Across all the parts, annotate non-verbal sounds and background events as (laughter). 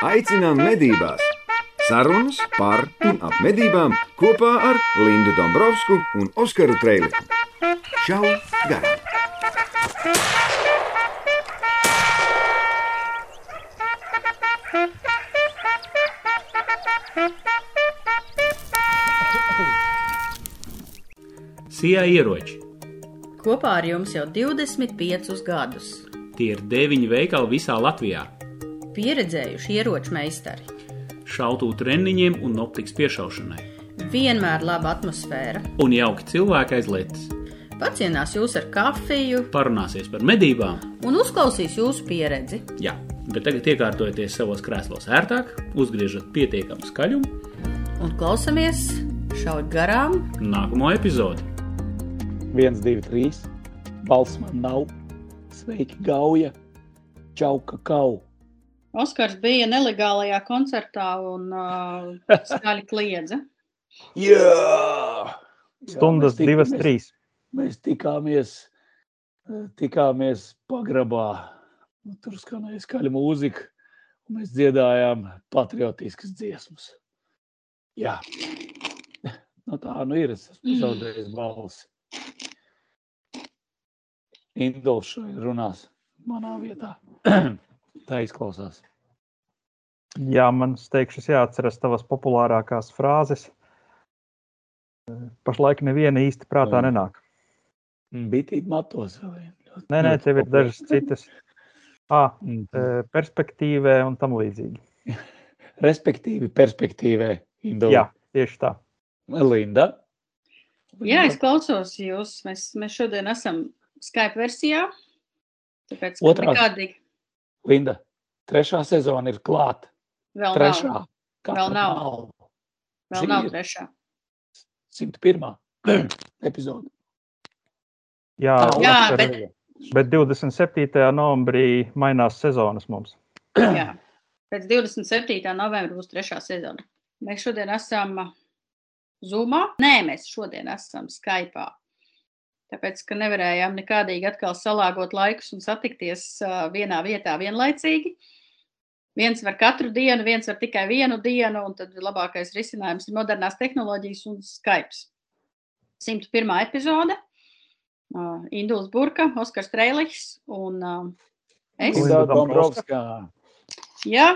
Aicinām medībās! Sarunas par un ap medībām kopā ar Lindu Dombrovskiju un Oskaru Trēliņu. Čau! Garām! Sijā ieroči. Kopā ar jums jau 25 gadus. Tie ir deviņi veikali visā Latvijā. Pieredzējuši ieroču meistari. Šautu treniņiem un optikas piešaušanai. Vienmēr laba atmosfēra. Un jauki cilvēki aiz lietas. Pacienās jūs ar kafiju Parunāsies par medībām. un uzklausīs jūsu pieredzi. Jā, bet tagad iekārtojieties savos krēslos ērtāk, uzgriežat pietiekamu skaļumu Un klausamies šaut garām. nākamo epizodi. 1, 2, 3. Balsts man nav. Sveiki, Gauja. Čau, kakau. Oskars bija nelegālajā koncertā un uh, (laughs) skaļi kliedza. Jā! Stundas Jā, divas, mēs- trīs. Mēs tikāmies, tikāmies pagrabā. Nu, Tur skanēja skaļa mūzika, un mēs dziedājām patriotiskas dziesmas. Jā, nu, tā nu ir. Es esmu zaudējis balsi. Indulš runās manā vietā. (clears throat) tā izklausās. Jā, man steigšas jāatceras tavas populārākās frāzes. Pašlaik neviena īsti prātā Jā. nenāk. Bitība matos vēl. Nē, nē, tev ir dažas citas. À, (laughs) Mhm. perspektīvē un tam līdzīgi. (laughs) Respektīvi, perspektīvē. Indula. Jā, tieši tā. Linda. Jā, es klausos jūs. Mēs, mēs šodien esam Skype versijā. Tāpēc, ka Otrās. nekādīgi Linda. Trešā sezona ir klāta. vēl Trešā. nav. Katra Vēl nav. nav. Vēl Šī nav trešā. 101. (clears throat) epizode. Jā, Jā, bet- bet 27. novembrī mainās sezonas mums. (clears throat) Jā. Pēc 27. novembra būs trešā sezona. Mēs šodien esam Zoomā. Nē, mēs šodien esam Skype. Tāpēc, ka nevarējām nekādīgi atkal salāgot laikus un satikties vienā vietā vienlaicīgi. Viens var katru dienu, viens var tikai vienu dienu, un tad labākais risinājums ir modernās tehnoloģijas un Skype. 101. epizode. Uh, Induls Burka, Oskars Trēliņš un uh, es. Dombrovska. Jā,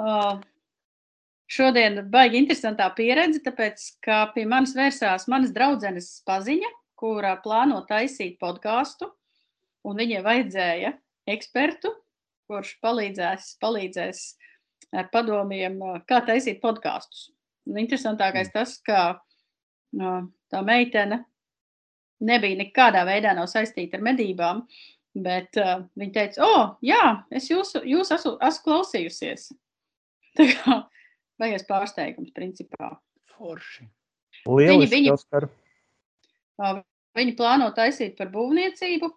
uh, šodien baigi interesantā pieredze, tāpēc, ka pie manis vērsās manas draudzenes paziņa, kura plāno taisīt podkāstu, un viņai vajadzēja ekspertu, kurš palīdzēs, palīdzēs ar padomiem, kā taisīt podkāstus. Un Interesantākais tas, ka tā meitene nebija nekādā veidā nav saistīta ar medībām, Bet uh, viņa teica, o, oh, jā, es jūs, jūs esmu, esmu klausījusies. (laughs) Tā kā baigies pārsteigums, principā. Forši. Lieliski, viņi- Oskar. Viņi plāno taisīt par būvniecību,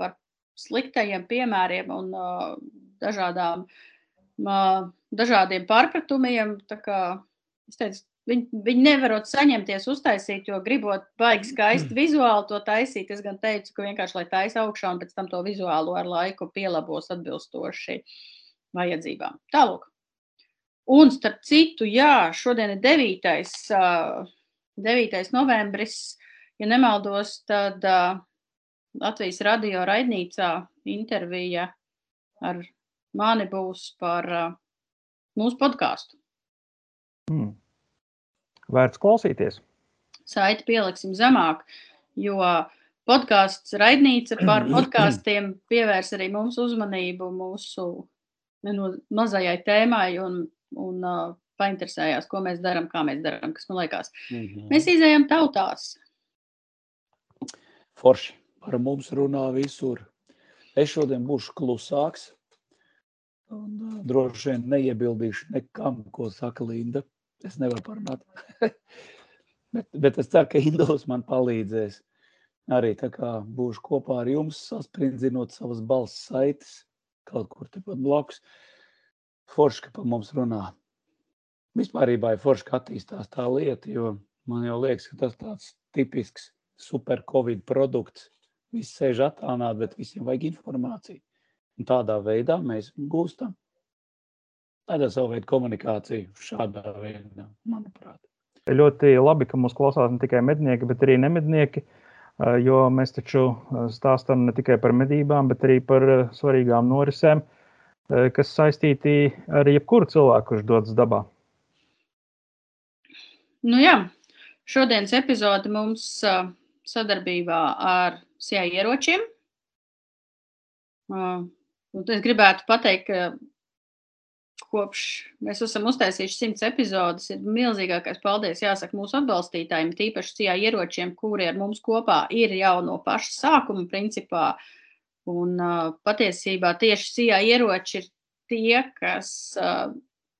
par sliktajiem piemēriem un uh, dažādām, uh, dažādiem pārpratumiem. Kā teicu, Viņi, viņi nevarot saņemties, uztaisīt, jo gribot baigi skaisti vizuāli to taisīt. Es gan teicu, ka vienkārši lai taisa augšā un pēc tam to vizuālo ar laiku pielabos atbilstoši vajadzībām. Tālāk. Un starp citu, jā, šodien ir 9. Uh, 9. novembris. Ja nemaldos, tad uh, Latvijas radio raidnīcā intervija ar mani būs par uh, mūsu podkāstu. Hmm. Vērts klausīties. saiti pieliksim zemāk, jo podkāsts raidnīca par (clears throat) podkāstiem pievērs arī mums uzmanību mūsu neno- mazajai tēmai un, un uh, painteresējās, ko mēs darām, kā mēs darām, kas man liekas. Mhm. Mēs izējām tautās. Forši. Par mums runā visur. Es šodien būšu klusāks. Un, uh, droši vien neiebildīšu nekam, ko saka Linda. Es nevaru parunāt. (laughs) bet, bet es ceru, ka Indus man palīdzēs. Arī tā kā būšu kopā ar jums, sasprindzinot savas balss saites kaut kur tepat blakus. Forši, ka par mums runā. Vispār ir forši, ka attīstās tā lieta, jo man jau liekas, ka tas tāds tipisks super covid produkts. Visi sēž attālināti, bet visiem vajag informāciju. Un tādā veidā mēs viņu gūstam. tāda savu veidu komunikācija šādā veidā, manuprāt. Ļoti labi, ka mūs klausās ne tikai mednieki, bet arī nemednieki. Jo mēs taču stāstām ne tikai par medībām, bet arī par svarīgām norisēm, kas saistīti ar jebkuru cilvēku, kurš dodas dabā. Nu jā, šodienas epizode mums sadarbībā ar SIA ieročiem. Es gribētu pateikt, ka kopš mēs esam uztaisījuši simts epizodes, ir milzīgākais paldies jāsaka mūsu atbalstītājiem, tīpaši tajā ieročiem, kuri ar mums kopā ir jau no paša sākuma principā. Un uh, patiesībā tieši CIA ieroči ir tie, kas uh,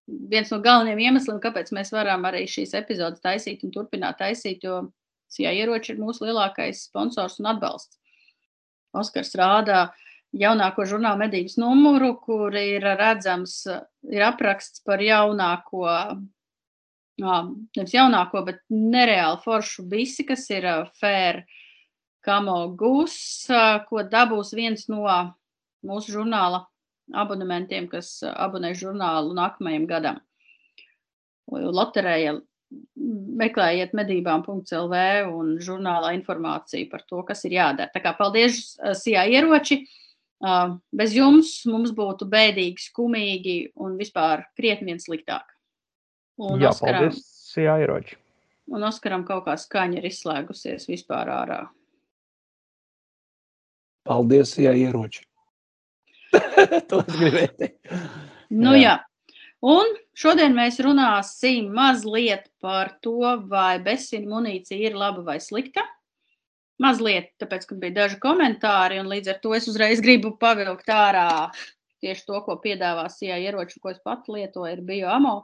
viens no galvenajiem iemesliem, kāpēc mēs varam arī šīs epizodes taisīt un turpināt taisīt, jo CIA ieroči ir mūsu lielākais sponsors un atbalsts. Oskars rādā uh, jaunāko žurnāla medības numuru, kur ir redzams, ir apraksts par jaunāko, nevis jaunāko, bet nereāli foršu visi, kas ir fair kamo gus, ko dabūs viens no mūsu žurnāla abonementiem, kas abonē žurnālu nākamajam gadam. Loterēja meklējiet medībām.lv un žurnālā informāciju par to, kas ir jādara. Tā kā paldies, Sijā ieroči! Bez jums mums būtu bēdīgi, skumīgi un vispār krietni vien sliktāk. Un Jā, Oskaram, paldies, jā, ieroči. Un Oskaram kaut kā skaņa ir izslēgusies vispār ārā. Paldies, jā, ieroči. (laughs) to es gribēju teikt. Nu jā. jā. Un šodien mēs runāsim mazliet par to, vai bezsina munīcija ir laba vai slikta. Mazliet, tāpēc, ka bija daži komentāri, un līdz ar to es uzreiz gribu pavilkt ārā tieši to, ko piedāvā CIA ieroči, ko es pat lietoju, ir bioamo.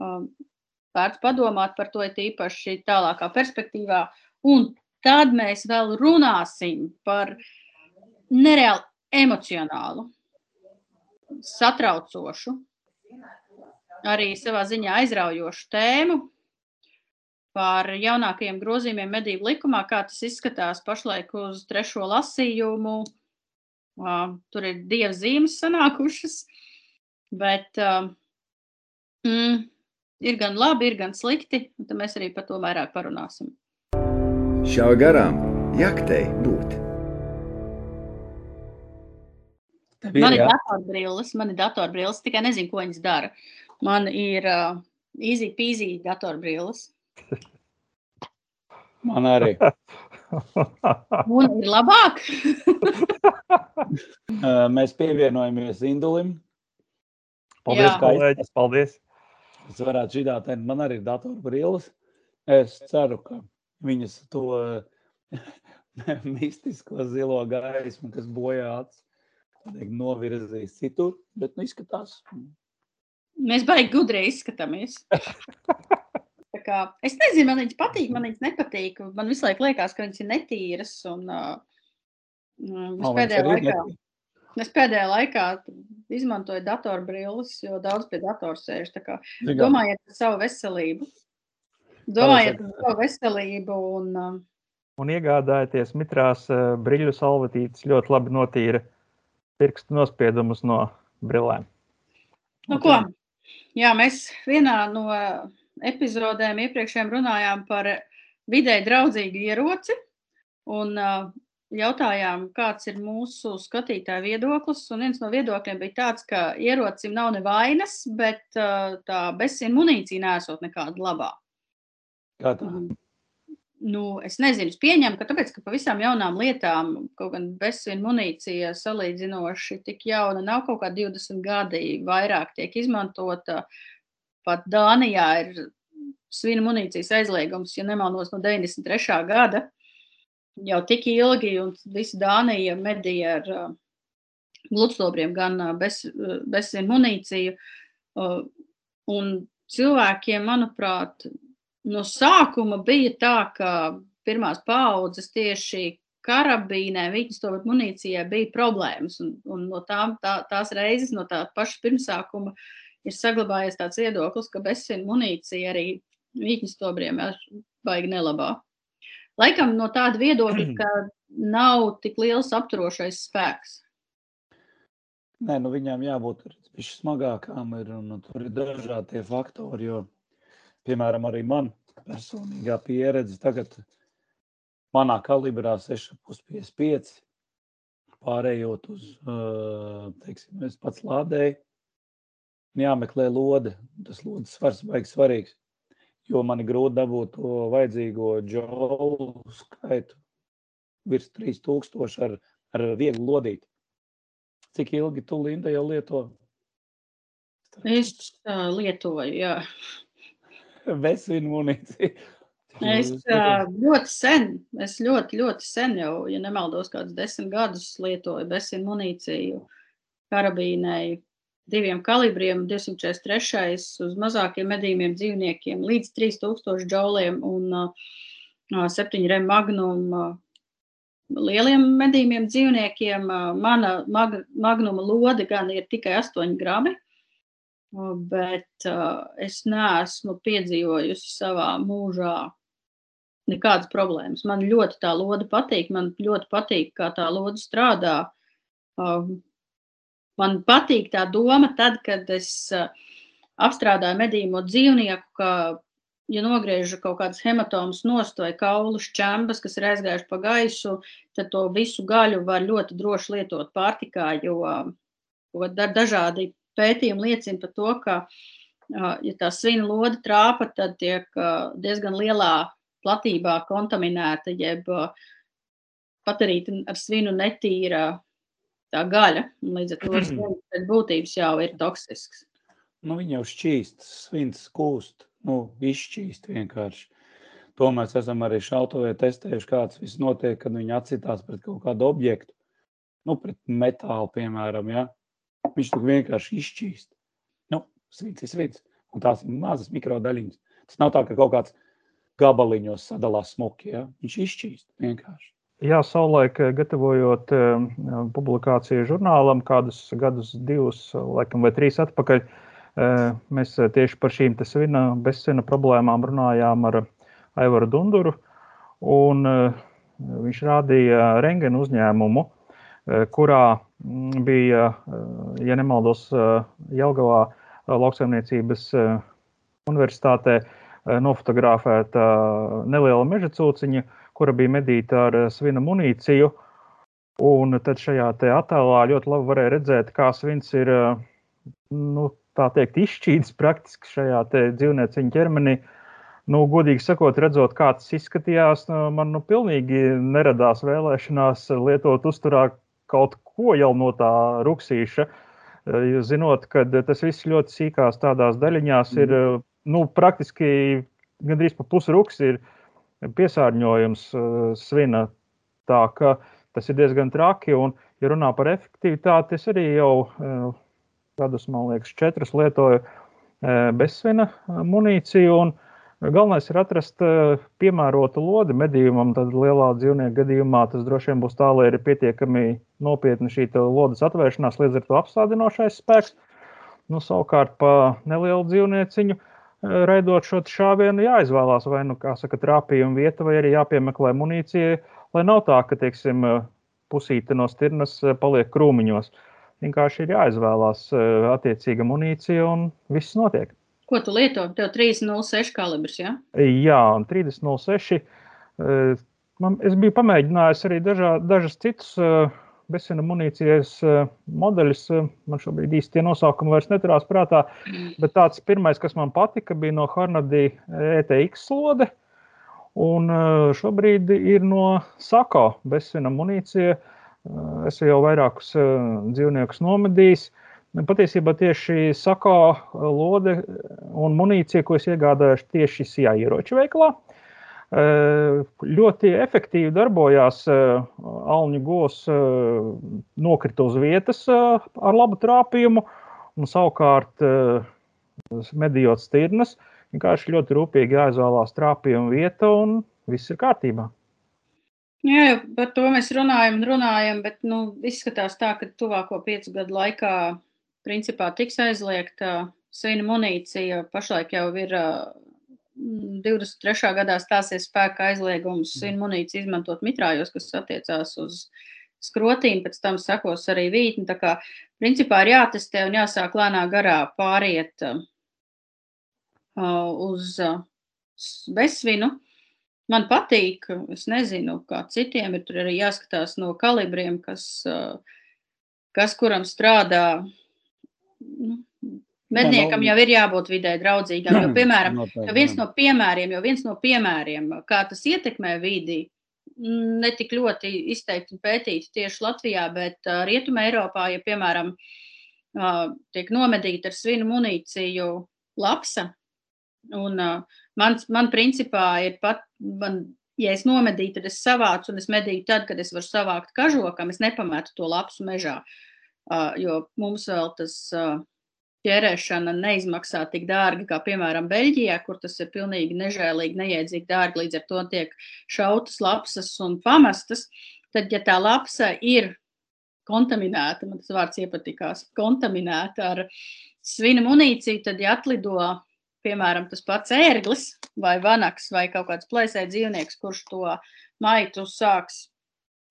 Um, vērts padomāt par to, īpaši tālākā perspektīvā. Un tad mēs vēl runāsim par nereāli emocionālu, satraucošu, arī savā ziņā aizraujošu tēmu, par jaunākajiem grozījumiem medību likumā, kā tas izskatās pašlaik uz trešo lasījumu. Tur ir dievs zīmes sanākušas, bet mm, ir gan labi, ir gan slikti, un tad mēs arī par to vairāk parunāsim. Šā garām jaktei būt. Man ir datorbrilles, man ir datorbrilles, tikai nezinu, ko viņas dara. Man ir uh, easy peasy datorbrilles. (laughs) Man arī. (laughs) Un ir labāk. (laughs) Mēs pievienojamies Indulim. Paldies, kolēģis. Paldies. Es varētu teikt, man arī ir datorbrilles. Es ceru, ka viņas to mistisko zilo gaismu, kas bojāts, novirzīs citur, bet nu izskatās. Mēs baigi gudri izskatāmies. (laughs) Kā, es nezinu, man viņas patīk, man viņas nepatīk. Man visu laiku liekas, ka viņas ir netīras. Un, uh, es, pēdējā laikā, es pēdējā laikā izmantoju datorbrilles, jo daudz pie datora sēž. Domājiet par savu veselību. Domājiet par savu veselību. Un, uh, un iegādājieties mitrās uh, brīļu salvetītes, ļoti labi notīra pirkstu nospiedumus no brillēm. Nu, ko? Jā, mēs vienā no epizodēm iepriekšējām runājām par vidē draudzīgu ieroci un uh, jautājām, kāds ir mūsu skatītāja viedoklis. Un viens no viedokļiem bija tāds, ka ierocim nav nevainas, bet uh, tā bezsina munīcija nesot nekāda labā. Kā tā? Nu, es nezinu, pieņemu, ka tāpēc, ka pavisam jaunām lietām, kaut gan bezsina munīcija salīdzinoši tik jauna, nav kaut kā 20 gadi, vairāk tiek izmantota. Pat Dānijā ir svina munīcijas aizliegums, ja nemaldos, no 93. gada. Jau tik ilgi, un visa Dānija medīja ar uh, gludstobriem, gan uh, bez, uh, bez munīciju. Uh, un cilvēkiem, manuprāt, no sākuma bija tā, ka pirmās paudzes tieši karabīnē, viņas to munīcijai bija problēmas. Un, un no tām, tā, tās reizes, no tā paša pirmsākuma, ir saglabājies tāds viedoklis, ka bezsina munīcija arī viņas tobriem ir baigi nelabā. Laikam no tāda viedokļa, (clears throat) ka nav tik liels apturošais spēks. Nē, nu viņām jābūt smagākām ir, un tur ir dažādi faktori, jo, piemēram, arī man personīgā pieredze tagad manā kalibrā 6,55, pārējot uz, teiksim, es pats lādēju, jāmeklē lode, tas lodes svars baigs svarīgs, jo man ir grūti dabūt to vajadzīgo džolu skaitu virs 3000 ar, ar vieglu lodīti. Cik ilgi tu, Linda, jau lieto? Es uh, lietoju, jā. Vesinu munīciju. Es ļoti sen, es ļoti, ļoti sen jau, ja nemaldos, kādus desmit gadus lietoju besinu munīciju karabīnei diviem kalibriem, 243 uz mazākiem medījumiem dzīvniekiem līdz 3000 džauliem un uh, 7 rem magnum uh, lieliem medījumiem dzīvniekiem. Mana mag, magnuma lode gan ir tikai 8 grabi, bet es neesmu piedzīvojusi savā mūžā nekādas problēmas. Man ļoti tā lode patīk, man ļoti patīk, kā tā lode strādā. Man patīk tā doma, tad, kad es apstrādāju medījumu dzīvnieku, ka ja nogriežu kaut kādas hematomas nost vai kaulu šķembas, kas ir aizgājuši pa gaisu, tad to visu gaļu var ļoti droši lietot pārtikā, jo dažādi pētījumi liecina par to, ka, ja tā svina loda trāpa, tad tiek diezgan lielā platībā kontaminēta, jeb padarīta ar svinu netīra tā gaļa. Līdz ar to (clears throat) svins būtības jau ir toksisks. Nu, viņa jau šķīst, svins kūst nu, izšķīst vienkārši. To mēs esam arī šautavē testējuši, kāds viss notiek, kad viņi atcitās pret kaut kādu objektu, nu, pret metālu, piemēram, ja? Viņš tur vienkārši izšķīst. Nu, svīts ir svīts, un tās ir mazas mikrodaļiņas. Tas nav tā, ka kaut kāds gabaliņos sadalās smuki, ja? Viņš izšķīst vienkārši. Jā, savulaik gatavojot uh, publikāciju žurnālam, kādus gadus, divus, laikam, vai trīs atpakaļ, uh, Mēs tieši par šīm svina, bezsvina problēmām runājām ar Aivaru Dunduru. Un viņš rādīja rengenu uzņēmumu, kurā bija, ja nemaldos, Jelgavā lauksaimniecības universitātē nofotografēta neliela meža cūciņa, kura bija medīta ar svina munīciju. Un tad šajā attēlā ļoti labi varēja redzēt, kā svins ir nu, teikt, izšķīdis praktiski šajā dzīvnieciņa ķermenī. Nu, godīgi sakot, redzot, kā tas izskatījās, nu, man nu, pilnīgi neradās vēlēšanās lietot uzturā kaut ko jau no tā ruksīša. Zinot, ka tas viss ļoti sīkās tādās daļiņās ir mm. nu, praktiski gandrīz pa pusi ruks ir piesārņojums svina. Tā ka tas ir diezgan traki. Un, ja runā par efektivitāti, es arī jau gadus, man liekas, četras lietoju bezsvina munīciju. Galvenais ir atrast e, piemērotu lodi medījumam. Tad lielā dzīvnieku gadījumā tas droši vien būs tā, lai ir pietiekami nopietna šī lodes atvēršanās, līdz ar to apstādinošais spēks. Nu, savukārt, pa nelielu dzīvnieciņu raidot šo šāvienu, jāizvēlās vai nu, saka, trāpījuma vieta, vai arī jāpiemeklē munīcija, lai nav tā, ka, teiksim, pusīte no stirnas paliek krūmiņos. Vienkārši ir jāizvēlās eh, attiecīga munīcija un viss notiek. Ko tu lieto? Tev 306 kalibrs, ja? Jā, 306. Eh, man, es biju pamēģinājis arī dažā, dažas citas eh, bezsena munīcijas modeļus. Man šobrīd īsti tie nosaukumi vairs neturās prātā, bet tāds pirmais, kas man patika, bija no Harnadi ETX lode. Un šobrīd ir no Sako bezsena munīcija. Esmu jau vairākus dzīvniekus nomedījis. Patiesībā tieši sakā lode un munīcija, ko es iegādājos tieši SIA ieroču veikalā, ļoti efektīvi darbojās. Alņu gos nokrita uz vietas ar labu trāpījumu, un savukārt medījot stirnas, vienkārši ļoti rūpīgi jāizvēlās trāpījuma vieta, un viss ir kārtībā. Jā, par to mēs runājam un runājam, bet nu, izskatās tā, ka tuvāko piecu gadu laikā principā tiks aizliegta svina munīcija. Pašlaik jau ir 23. gadā stāsies spēkā aizliegums svina munīciju izmantot mitrājos, kas attiecās uz skrotīm, pēc tam sekos arī vītni. Tā kā principā ir jātestē un jāsāk lēnā garā pāriet uh, uz uh, bezsvinu. Man patīk, es nezinu, kā citiem ir tur arī jāskatās no kalibriem, kas, uh, kas kuram strādā. Nu, Medniekam jau ir jābūt vidē draudzīgam, jo, piemēram, jo viens no piemēriem, jo viens no piemēriem, kā tas ietekmē vidi, netik ļoti izteikti pētīts tieši Latvijā, bet Rietumē Eiropā, ja, piemēram, tiek nomedīta ar svinu munīciju lapsa, un man, man principā ir pat, man, ja es nomedīju, tad es savācu, un es medīju tad, kad es varu savākt kažokam, es nepametu to lapsu mežā, uh, jo mums vēl tas. Ķerēšana neizmaksā tik dārgi kā, piemēram, Beļģijā, kur tas ir pilnīgi nežēlīgi, neiedzīgi dārgi, līdz ar to tiek šautas lapsas un pamestas, tad, ja tā lapsa ir kontaminēta, man tas vārds iepatikās, kontaminēta ar svina munīciju, tad, ja atlido, piemēram, tas pats ērglis vai vanaks vai kaut kāds plēsē dzīvnieks, kurš to maitu sāks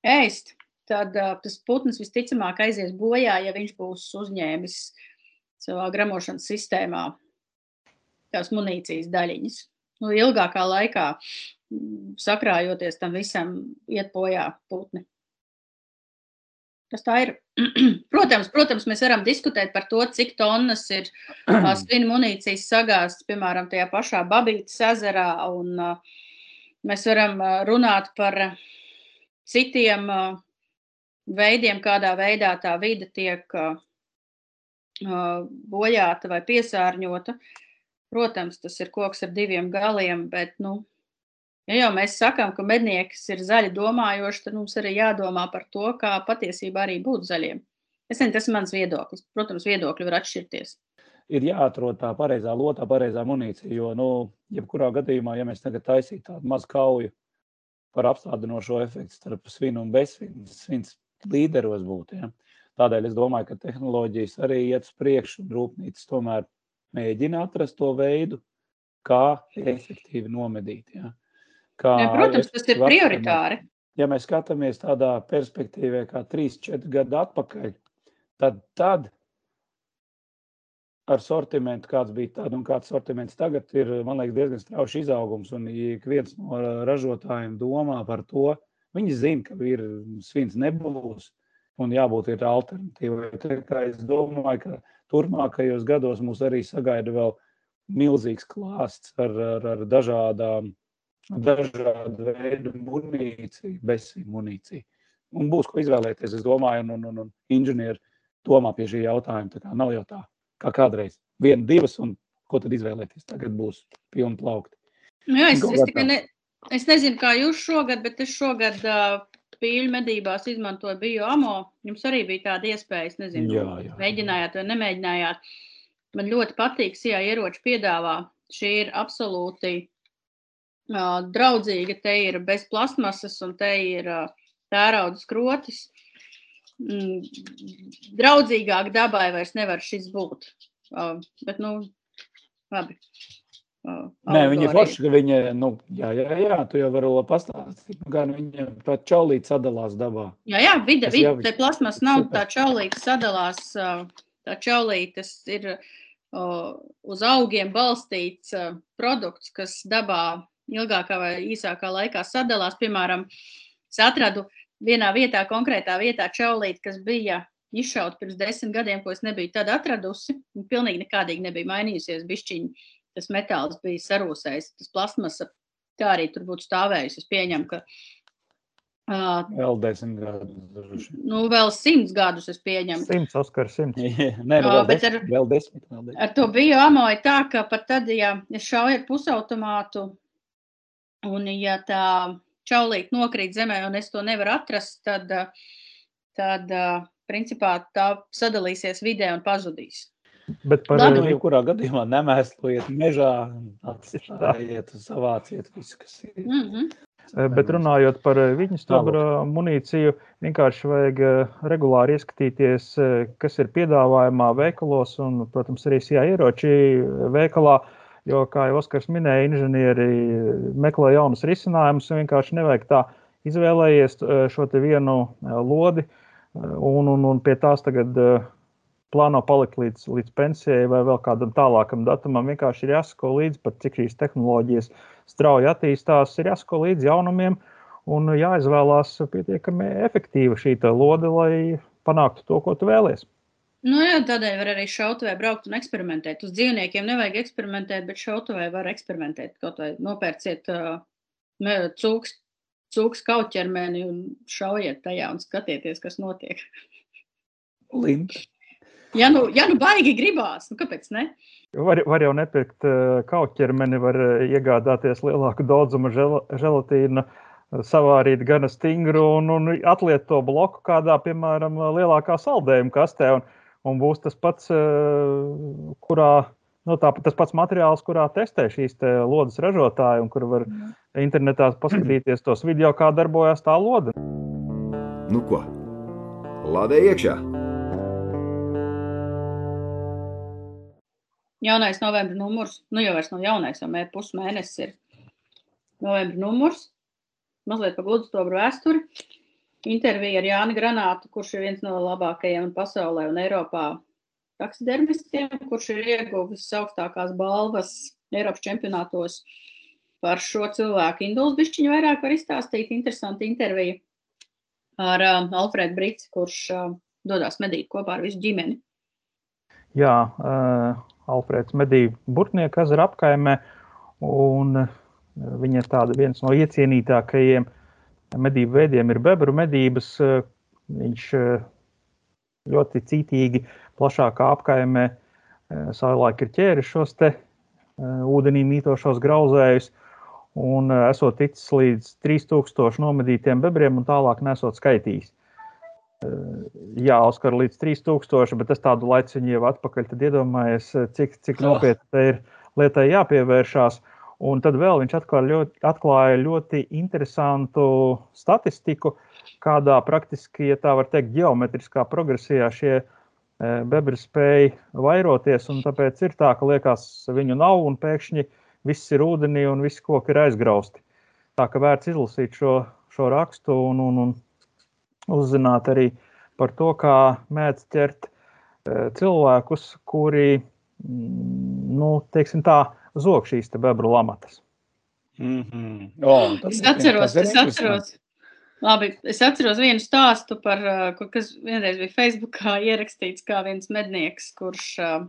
ēst, tad uh, tas putns visticamāk aizies bojā, ja viņš būs uzņēmis savā gramošanas sistēmā tās munīcijas daļiņas. Nu, ilgākā laikā mm, sakrājoties tam visam, iet bojā putni. Tas tā ir. (clears throat) protams, protams, mēs varam diskutēt par to, cik tonnas ir (clears throat) svinu munīcijas sagāztas, piemēram, tajā pašā Babītas ezerā. Un, uh, mēs varam runāt par citiem uh, veidiem, kādā veidā tā vide tiek uh, bojāta vai piesārņota. Protams, tas ir koks ar diviem galiem, bet, nu, ja jau mēs sakām, ka mednieks ir zaļi domājošs, tad mums arī jādomā par to, kā patiesībā arī būt zaļiem. Es nezinu, tas ir mans viedoklis. Protams, viedokļi var atšķirties. Ir jāatrod tā pareizā lotā, pareizā munīcija. Jo, nu, jebkurā gadījumā, ja mēs tagad taisītu tādu mazu kauju par apstādinošo efektu starp svinu un bezsvinu, svins līderos būtu. Ja? Tādēļ es domāju, ka tehnoloģijas arī iet uz priekšu, un rūpnīcas tomēr mēģina atrast to veidu, kā efektīvi nomedīt. Ja. Kā ja, protams, tas ir prioritāri. Ja mēs skatāmies tādā perspektīvā, kā 3-4 gadu atpakaļ, tad, tad ar sortimentu, kāds bija tad un kāds sortiments tagad, ir liekas, diezgan strauji izaugums. Un ik viens no ražotājiem domā par to. Viņi zina, ka ir svins nebūs, un jābūt ir alternatīvai. Es domāju, ka turpmākajos gados mūs arī sagaida vēl milzīgs klāsts ar, ar, ar dažādām, dažādu veidu munīciju, bezsīm munīciju. Un būs ko izvēlēties, es domāju, un, un, un, un inženieri domā pie šī jautājuma. Tā kā nav jau tā, kā kādreiz. Viena, divas, un ko tad izvēlēties? Tagad būs pilni plaukti. Nu jā, es, es, ne, es nezinu, kā jūs šogad, bet es šogad uh, spīļu medībās izmantoju bioamo. Jums arī bija tāda iespēja, es nezinu, jā, jā. mēģinājāt vai nemēģinājāt. Man ļoti patīk, ja ieroči piedāvā. Šī ir absolūti uh, draudzīga. Te ir bez plasmasas un te ir uh, tērauda skrotis. Mm, draudzīgāk dabai vairs nevar šis būt. Uh, bet, nu, labi. Nē, viņa ir forša, ka viņa, nu, jā, jā, jā, tu jau vari pastāstīt, gan viņa tā čaulīt sadalās dabā. Jā, jā, vide, vide, jau... te plasmas nav Super. tā čaulīt sadalās, tā čaulītes ir uz augiem balstīts produkts, kas dabā ilgākā vai īsākā laikā sadalās. Piemēram, es atradu vienā vietā, konkrētā vietā čaulīt, kas bija izšauta pirms desmit gadiem, ko es nebiju tad atradusi, un pilnīgi nekādīgi nebija mainījusies bišķiņi tas metāls bija sarūsējis, tas plasmasa, tā arī tur būtu stāvējusi. Es pieņemu, ka Uh, vēl desmit gadus. Nu, vēl simts gadus es pieņemu. Simts, Oskar, simts. (laughs) Nē, nu, vēl, desmit, ar, vēl desmit. Vēl desmit. Ar to bija amoja tā, ka pat tad, ja, ja šauja ar pusautomātu un ja tā čaulīt nokrīt zemē un es to nevaru atrast, tad, tad principā tā sadalīsies vidē un pazudīs. Bet par to nu, jebkurā gadījumā nemēslojiet mežā, atstājiet, savāciet visu, kas ir. Mm -hmm. Bet runājot par viņu stūra munīciju, vienkārši vajag regulāri ieskatīties, kas ir piedāvājumā veikalos un, protams, arī SIA ieroči veikalā. Jo, kā jau Oskars minēja, inženieri meklē jaunus risinājumus un vienkārši nevajag tā izvēlējies šo vienu lodi un, un, un pie tās tagad plāno palikt līdz, līdz pensijai vai vēl kādam tālākam datumam. Vienkārši ir jāsako līdzi, pat cik šīs tehnoloģijas strauji attīstās, ir jāsako līdzi jaunumiem un jāizvēlās pietiekami efektīva šī lode, lai panāktu to, ko tu vēlies. Nu, jā, tādēļ var arī šautavē braukt un eksperimentēt. Uz dzīvniekiem nevajag eksperimentēt, bet šautavē var eksperimentēt. Kaut vai nopērciet uh, cūks, cūks kauķermeni un šaujiet tajā un skatieties, kas notiek. Linda. Ja nu, ja nu baigi gribās, nu kāpēc ne? Var, var jau nepirkt uh, kauķermeni, var uh, iegādāties lielāku daudzumu žel, želatīnu. Uh, savārīt gana stingru un, un atliet to bloku kādā, piemēram, lielākā saldējuma kastē. Un, un būs tas pats, eh, kurā, nu, tā, tas pats materiāls, kurā testē šīs te lodes ražotāji, un kur var internetā paskatīties tos video, kā darbojas tā lode. Nu ko? Lādē iekšā! Jaunais novembra numurs, nu jau vairs nav jaunais, jau pusmēnesis ir novembra numurs mazliet par Gludstobru vēsturi. Intervija ar Jāni Granātu, kurš ir viens no labākajiem pasaulē un Eiropā taksidermistiem, kurš ir ieguvis augstākās balvas Eiropas čempionātos par šo cilvēku. Induls bišķiņu vairāk var izstāstīt. Interesanti intervija ar uh, Alfredu Brits, kurš uh, dodas medīt kopā ar visu ģimeni. Jā, uh, Alfreds medīja Burtnieku ezera apkaimē, un Viņa ir tāda viens no iecienītākajiem medību veidiem ir bebru medības. Viņš ļoti cītīgi plašākā apkaimē savulaik ir ķēris šos te ūdenī mītošos grauzējus un esot ticis līdz 3000 nomedītiem bebriem un tālāk nesot skaitījis. Jā, Oskar, līdz 3000, bet es tādu laiciņu jau atpakaļ iedomājos, cik, cik nopietni ir lietai jāpievēršās. Un tad vēl viņš atklāja ļoti, atklāja ļoti interesantu statistiku, kādā praktiski, ja tā var teikt, geometriskā progresijā šie e, bebri spēja vairoties. Tāpēc ir tā, ka liekas, viņu nav un pēkšņi viss ir ūdenī un visi koki ir aizgrausti. Tā kā vērts izlasīt šo, šo rakstu un, un, un uzzināt arī par to, kā mēdz ķert e, cilvēkus, kuri, mm, nu, teiksim tā, zog šīs bebru lamatas. Mm -hmm. oh, es atceros, es atceros. Labi, es atceros vienu stāstu par, uh, kas vienreiz bija Facebookā (laughs) ierakstīts, kā viens mednieks, kurš uh,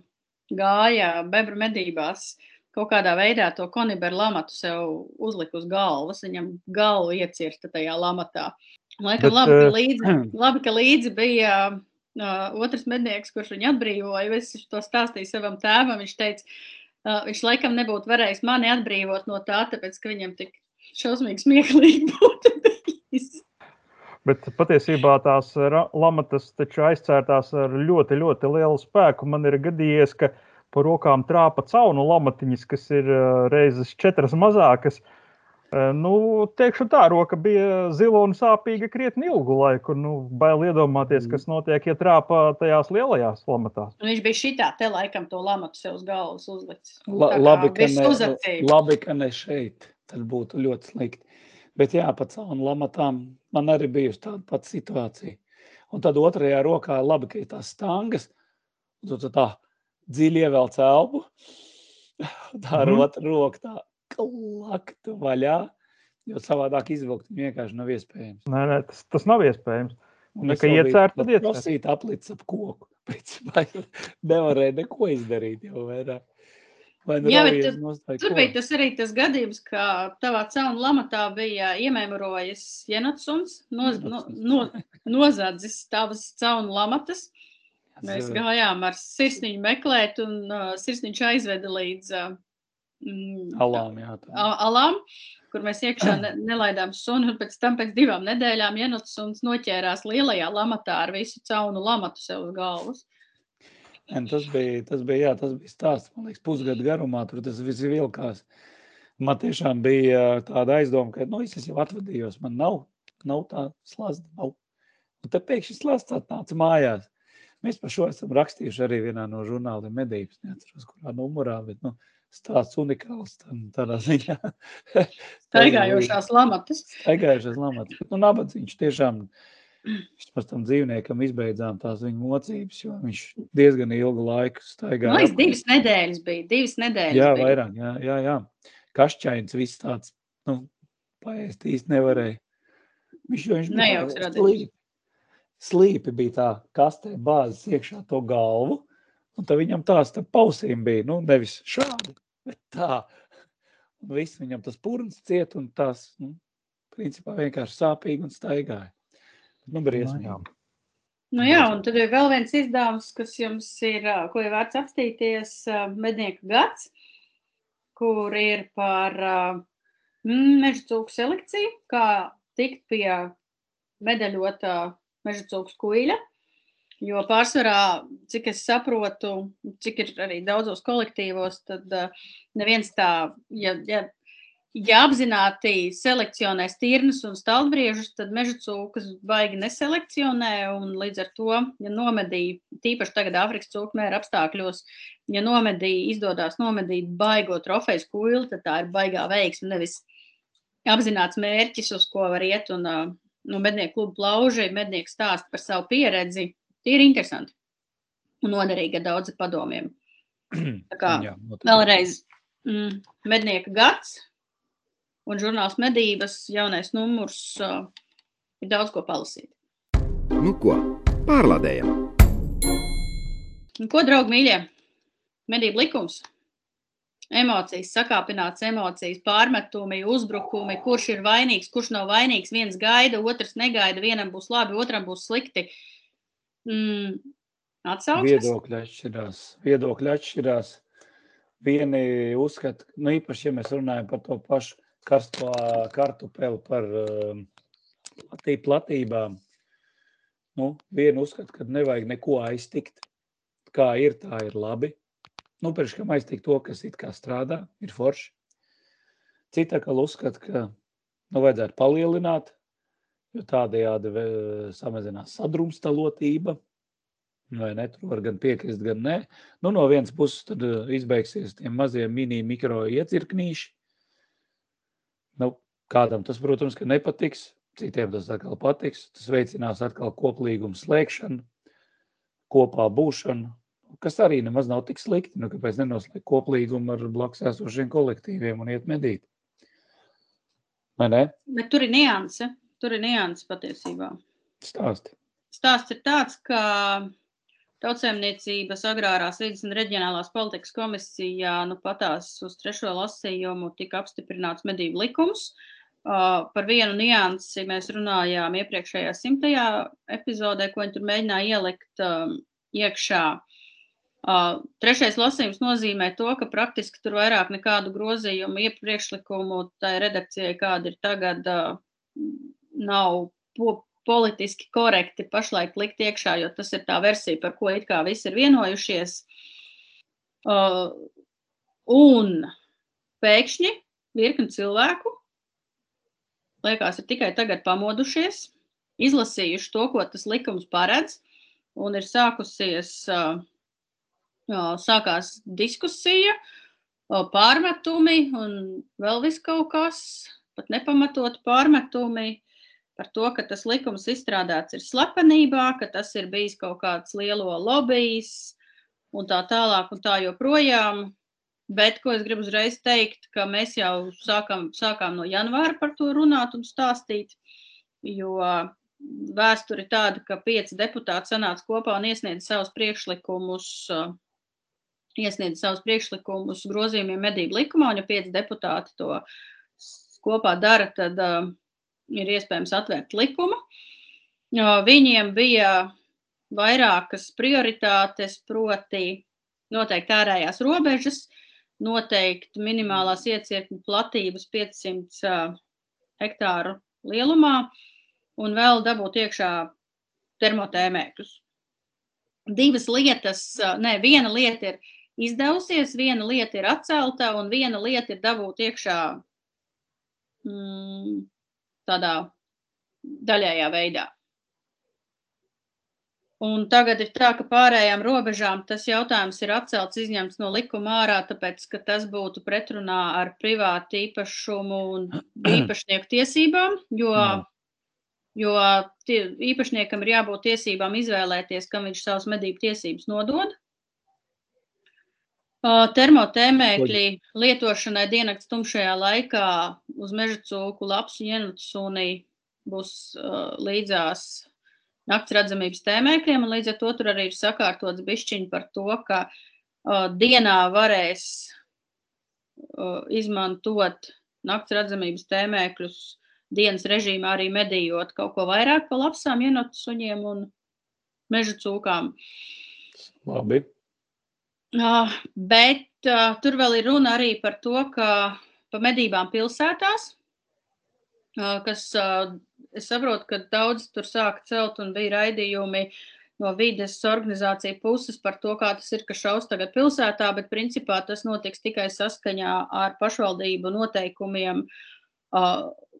gāja bebru medībās, kaut kādā veidā to koniberu lamatu sev uzlika uz galvas. Viņam galvu iecirta tajā lamatā. Laikam, Bet, labi, ka līdzi, (clears throat) labi, ka līdzi bija uh, otrs mednieks, kurš viņu atbrīvoja. Es to stāstīju savam tēvam. Viņš teica, Uh, viņš laikam nebūtu varējis mani atbrīvot no tā, tāpēc ka viņam tik šausmīgi smieklīgi (laughs) būtu bijis. Bet patiesībā tās lamatas taču aizcērtās ar ļoti, ļoti lielu spēku. Man ir gadījies, ka pa rokām trāpa caunu lamatiņas, kas ir reizes četras mazākas. Uh, Nu, teikšu tā, roka bija zila un sāpīga krietni ilgu laiku. Nu, bail iedomāties, kas notiek, ja trāpā tajās lielajās lamatās. Un viņš bija šitā, te laikam to lamatu sev uz galvas uzlicis. La, labi, ka ne, labi, ka ne šeit. Tad būtu ļoti slikti. Bet jā, pa caunu lamatām man arī bijusi tāda pati situācija. Un tad otrajā rokā labi, ka ir tās stangas, un tu tā dziļi ievelc elpu, (laughs) tā ar mm. otru roku tā (laughs) klaktu vaļā, jo savādāk izvilkt vienkārši nav iespējams. Nē, nē tas, tas nav iespējams. Un, ja iecērt, tad iecērt. Prasīt aplicis ap koku. (laughs) Principā nevarēja neko izdarīt jau vairāk. Nu Jā, bet tas, tur bija tas arī tas gadījums, ka tavā caunu lamatā bija iememorojis Jenatsuns, noz, no, no, nozadzis tavas caunu lamatas. Mēs gājām ar sirsniņu meklēt, un uh, sirsniņš aizveda līdz uh, alām, jā, alām, kur mēs iekšā ne, nelaidām sunu. Pēc tam, pēc divām nedēļām, Jenots suns noķērās lielajā lamatā ar visu caunu lamatu sev uz galvas. Un tas bija, tas bija, jā, tas bija stāsts, man liekas, pusgadu garumā, tur tas viss vilkās. Man tiešām bija tāda aizdoma, ka, nu, es jau atvadījos, man nav, nav tā slazda, nav. Un tad pēkšņi slazds atnāca mājās. Mēs par šo esam rakstījuši arī vienā no žurnāliem medības, neatceros, kurā numurā, bet, nu, stāsts unikāls tādā ziņā. (laughs) Staigājošās lamatas. Staigājošās lamatas. Nu, nabadzīgs tiešām Vismaz tam dzīvniekam izbeidzām tās viņa mocības, jo viņš diezgan ilgu laiku staigāja. Man liekas, divas nedēļas bija. Divas nedēļas jā, bija. vairāk, jā, jā, jā. Kašķains viss tāds, nu, paēst īsti nevarēja. Viņš, viņš bija Nejauks radījums. Slīpi bija tā kastē bāzes iekšā to galvu, un tad viņam tās tā pausīm bija, nu, nevis šādi, bet tā. Un viss viņam tas purns ciet, un tās, nu, principā vienkārši sāpīgi un staigāja. Nu, briesmīgi. Nu jā, un tad ir vēl viens izdevums, kas jums ir, ko ir vērts apstīties, mednieku gads, kur ir par mm, meža cūku selekciju, kā tikt pie medaļotā meža cūku kuiļa. Jo pārsvarā, cik es saprotu, cik ir arī daudzos kolektīvos, tad uh, neviens tā, ja, ja, ja apzināti selekcionē stirnas un stalbriežus, tad meža cūkas baigi neselekcionē. Līdz ar to, ja nomedīja, tīpaši tagad Āfrikas cūku mēra apstākļos, ja nomedīja, izdodas nomedīt baigo trofejas kuili, tad tā ir baigā veiksme, nevis apzināts mērķis, uz ko var iet. Un, uh, nu, mednieku klubu plauži, mednieks stāsta par savu pieredzi. Tie ir interesanti un noderīgi ar daudz padomiem. Tā kā Jā, noteikti. vēlreiz mm, mednieka gads un žurnāls medības jaunais numurs uh, ir daudz ko palasīt. Nu ko, pārlādējam! Un ko, draugi, mīļie? Medību likums. Emocijas, sakāpināts emocijas, pārmetumi, uzbrukumi, kurš ir vainīgs, kurš nav vainīgs. Viens gaida, otrs negaida, vienam būs labi, otram būs slikti. Mm, Atsauksmes? Viedokļi atšķirās. Viedokļi atšķirās. Vieni uzskata, nu īpaši, ja mēs runājam par to pašu karsto kartupeli, par um, platī- platībām. Nu, vieni uzskata, ka nevajag neko aiztikt. Kā ir, tā ir labi. Nu, pirms kam aiztikt to, kas it kā strādā, ir forši. Cita atkal uzskata, ka nu, vajadzētu palielināt, jo tādējādi ve- samazinās sadrumstalotība. Vai ne? Tur var gan piekrist, gan nē. Nu, no vienas puses tad uh, izbeigsies tie mazie mini mikro iecirknīši. Nu, kādam tas, protams, nepatiks, citiem tas atkal patiks. Tas veicinās atkal koplīgumu slēgšanu, kopā būšanu, kas arī nemaz nav tik slikti. Nu, kāpēc nenoslēgt koplīgumu ar blakus esošiem kolektīviem un iet medīt? Vai ne? Bet tur ir nianse. Tur ir nianse patiesībā. Stāsti. Stāsts ir tāds, ka Tautsēmniecības agrārās vidas un reģionālās politikas komisijā nu, patās uz trešo lasījumu tika apstiprināts medību likums. Uh, par vienu niansi mēs runājām iepriekšējā simtajā epizodē, ko viņi tur mēģināja ielikt um, iekšā. Uh, trešais lasījums nozīmē to, ka praktiski tur vairāk nekādu grozījumu, iepriekšlikumu tai redakcijai, kāda ir tagad, uh, nav po politiski korekti pašlaik likt iekšā, jo tas ir tā versija, par ko it kā visi ir vienojušies. Uh, un pēkšņi virkni cilvēku, liekas, ir tikai tagad pamodušies, izlasījuši to, ko tas likums paredz, un ir sākusies, uh, uh, sākās diskusija, uh, pārmetumi un vēl vis kaut kas, pat nepamatot pārmetumi par to, ka tas likums izstrādāts ir slepenībā, ka tas ir bijis kaut kāds lielo lobbyis un tā tālāk un tā joprojām. Bet, ko es gribu uzreiz teikt, ka mēs jau sākam, sākām no janvāra par to runāt un stāstīt, jo vēsture ir tāda, ka pieci deputāti sanāca kopā un iesniedza savus priekšlikumus, iesniedza savus priekšlikumus grozījumiem medību likumā, un ja pieci deputāti to kopā dara, tad ir iespējams atvērt likumu. Uh, Viņiem bija vairākas prioritātes, proti noteikti ārējās robežas, noteikti minimālās iecirkņu platības 500 uh, hektāru lielumā un vēl dabūt iekšā termotēmēkļus. Divas lietas, ne, viena lieta ir izdevusies, viena lieta ir atcelta un viena lieta ir dabūt iekšā mm, tādā daļējā veidā. Un tagad ir tā, ka pārējām robežām tas jautājums ir atcelts, izņemts no likuma ārā, tāpēc, ka tas būtu pretrunā ar privātu īpašumu un īpašnieku tiesībām, jo, jo tie, īpašniekam ir jābūt tiesībām izvēlēties, kam viņš savus medību tiesības nodod. Termotēmēkļi lietošanai diennakts tumšajā laikā uz meža cūku, lapsu, jenutu sunī būs uh, līdzās nakts redzamības tēmēkļiem, un līdz ar to tur arī ir sakārtots bišķiņi par to, ka uh, dienā varēs uh, izmantot nakts redzamības tēmēkļus dienas režīmā arī medījot kaut ko vairāk pa lapsām, jenotu suņiem un meža cūkām. Labi. Uh, bet uh, tur vēl ir runa arī par to, ka pa medībām pilsētās, uh, kas es saprotu, ka daudz tur sāk celt un bija raidījumi no vides organizāciju puses par to, kā tas ir, ka šaus tagad pilsētā, bet principā tas notiks tikai saskaņā ar pašvaldību noteikumiem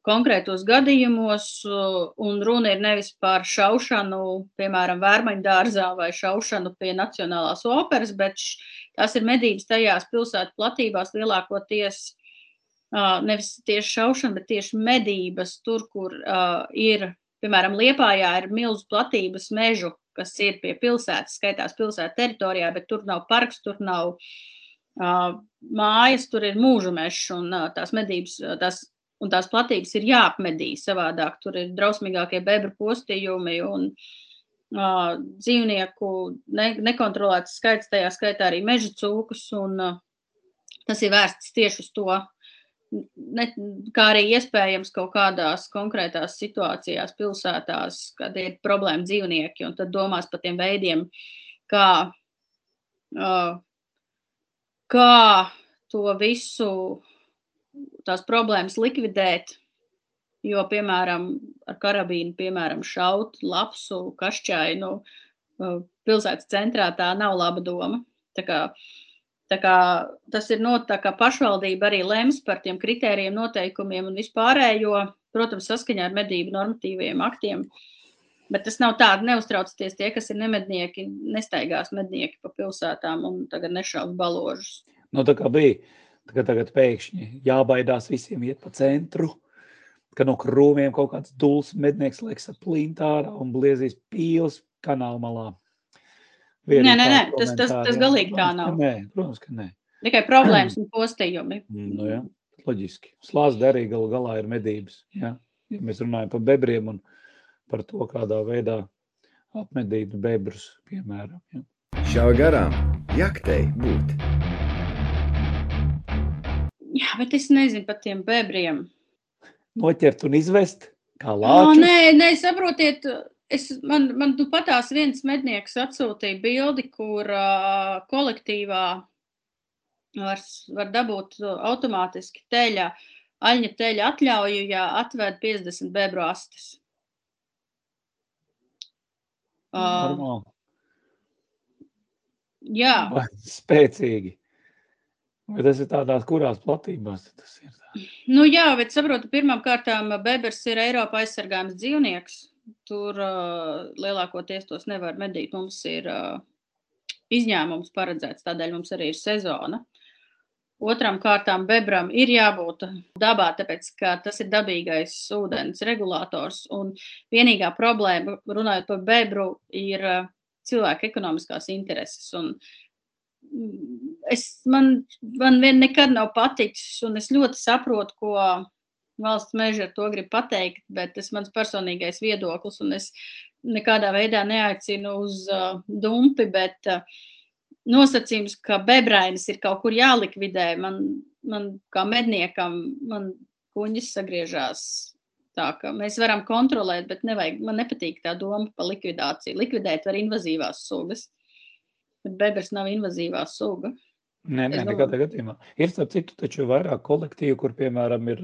konkrētos gadījumos, uh, un runa ir nevis par šaušanu, piemēram, vērmaņu dārzā vai šaušanu pie Nacionālās operas, bet tās ir medības tajās pilsētu platībās lielākoties nevis tieši šaušana, bet tieši medības, tur, kur uh, ir, piemēram, Liepājā ir milzu platības mežu, kas ir pie pilsētas, skaitās pilsētas teritorijā, bet tur nav parks, tur nav uh, mājas, tur ir mūža mežs un uh, tās medības, tās, un tās platības ir jāapmedī savādāk, tur ir drausmīgākie bebru postījumi un uh, dzīvnieku ne, nekontrolēts skaits, tajā skaitā arī meža cūkus, un uh, tas ir vērsts tieši uz to, ne, kā arī iespējams kaut kādās konkrētās situācijās, pilsētās, kad ir problēma dzīvnieki, un tad domās par tiem veidiem, kā, uh, kā to visu, tās problēmas likvidēt. Jo, piemēram, ar karabīnu, piemēram, šaut lapsu kašķainu uh, pilsētas centrā, tā nav laba doma. Tā kā uh, Tas ir no, tā kā pašvaldība arī lems par tiem kritērijiem, noteikumiem un vispārējo, protams, saskaņā ar medību normatīviem aktiem. Bet tas nav tāds, neuztraucieties tie, kas ir nemednieki, nestaigās mednieki pa pilsētām un tagad nešaubu baložus. Nu, tā kā bija, kā tagad pēkšņi jābaidās visiem iet pa centru, ka no krūmiem kaut kāds duls mednieks liekas ap plintārā un bliezīs pīles kanāla malā. Nē, nē, nē, tas, tas, tas galīgi tā nav. Nē, protams, ka nē. Tikai problēmas un postījumi. Mm, nu, jā, loģiski. Slāzda arī galu galā ir medības. Ja? ja mēs runājam par bebriem un par to, kādā veidā apmedīt bebrus, piemēram. Ja? Šā garām jaktei būt. Jā, bet es nezinu par tiem bebriem. Noķert un izvest kā lāču? O, nē, nē, saprotiet, Es, man man nu patās viens mednieks atsūtīja bildi, kur uh, kolektīvā var, var dabūt automātiski teļa, aļņa teļa atļauju, ja atved 50 bebru astes. Uh, jā. Vai spēcīgi. Vai tas ir tādās kurās platībās tas ir? Tā? Nu jā, bet saprotu, pirmām kārtām bebers ir Eiropa aizsargājums dzīvnieks tur uh, lielākoties tos nevar medīt. Mums ir uh, izņēmums paredzēts, tādēļ mums arī ir sezona. Otram kārtām bebram ir jābūt dabā, tāpēc ka tas ir dabīgais ūdens regulators. Un vienīgā problēma, runājot par bebru, ir uh, cilvēka ekonomiskās intereses. Un es, man, man vien nekad nav paticis, un es ļoti saprotu, ko valsts meža ar to grib pateikt, bet tas mans personīgais viedoklis, un es nekādā veidā neaicinu uz uh, dumpi, bet uh, nosacījums, ka bebrainis ir kaut kur jālikvidē, man, man kā medniekam, man kuņģis sagriežās tā, ka mēs varam kontrolēt, bet nevajag, man nepatīk tā doma par likvidāciju. Likvidēt var invazīvās sugas, bet bebrs nav invazīvā suga. Nē, nē, nekādā gadījumā. Ir starp citu taču vairāk kolektīvu, kur, piemēram, ir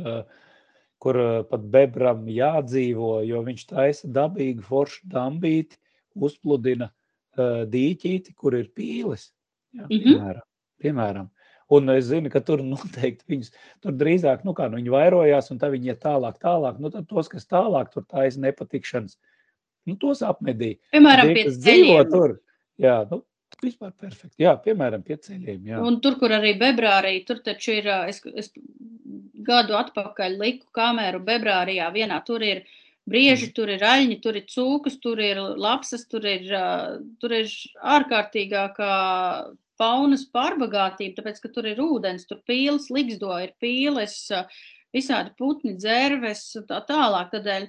kur pat bebram jādzīvo, jo viņš taisa dabīgu foršu dambīti, uzpludina uh, dīķīti, kur ir pīles. Jā, Mhm. piemēram, piemēram. Un es zinu, ka tur (laughs) noteikti viņus, tur drīzāk, nu kā, nu viņi vairojās un tā viņi iet tālāk, tālāk, nu tad tos, kas tālāk tur taisa nepatikšanas, Nu, tos apmedīja. Piemēram, Tie, pie kas dzīvo ceļiem. tur. Jā, nu, vispār perfekti. Jā, piemēram, pie ceļiem. Jā. Un tur, kur arī Bebrārī, tur taču ir, es, es gadu atpakaļ liku kameru Bebrārijā, vienā tur ir brieži, tur ir aļņi, tur ir cūkas, tur ir lapsas, tur ir, tur ir ārkārtīgākā faunas pārbagātība, tāpēc, ka tur ir ūdens, tur pīles, ligzdo, ir pīles, visādi putni, dzērves un tā tālāk. Tādēļ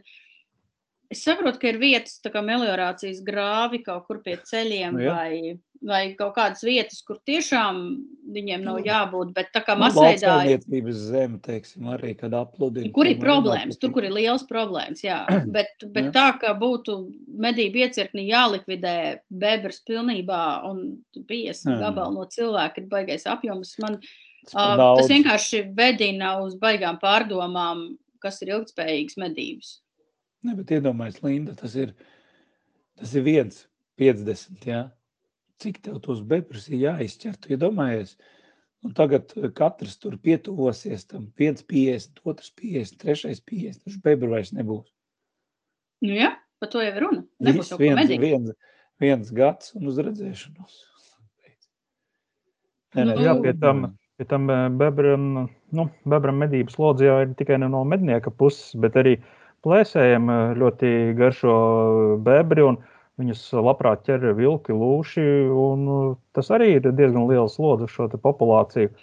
es saprotu, ka ir vietas, kā meliorācijas grāvi kaut kur pie ceļiem Nu jā. vai, vai kaut kādas vietas, kur tiešām viņiem nav Nu, jābūt, bet tā kā Nu, masveidā ir zeme, teiksim, arī, kad apludina. Kur ir problēmas? Tur, kur ir liels problēmas, jā. (clears throat) Bet, bet Jā. tā, ka būtu medību iecirkni jālikvidē bebras pilnībā un 50 Jā. gabalu no cilvēka ir baigais apjoms, man uh, tas vienkārši vedina uz baigām pārdomām, kas ir ilgspējīgas medības. Ne, bet iedomājieties, Linda, tas ir, tas ir viens 50. Jā. Cik tev tos bebrus ir jāizķer? Tu iedomājies, un tagad eh, katrs tur pietuvosies tam. viens 50, otrs 50, trešais 50. Taču bebru vairs nebūs. Nu, jā, par to jau ir runa. Nebūs Viss jau viens, viens, viens gads un uz redzēšanos. Nē, nē, Nu, Jā, pie tam, pie tam eh, bebram, nu, bebram medības lodze jau ir tikai no mednieka puses, bet arī plēsējiem eh, ļoti garšo bebri viņus labprāt ķer vilki, lūši, eh, tas arī ir diezgan liels lodze uz šo populāciju.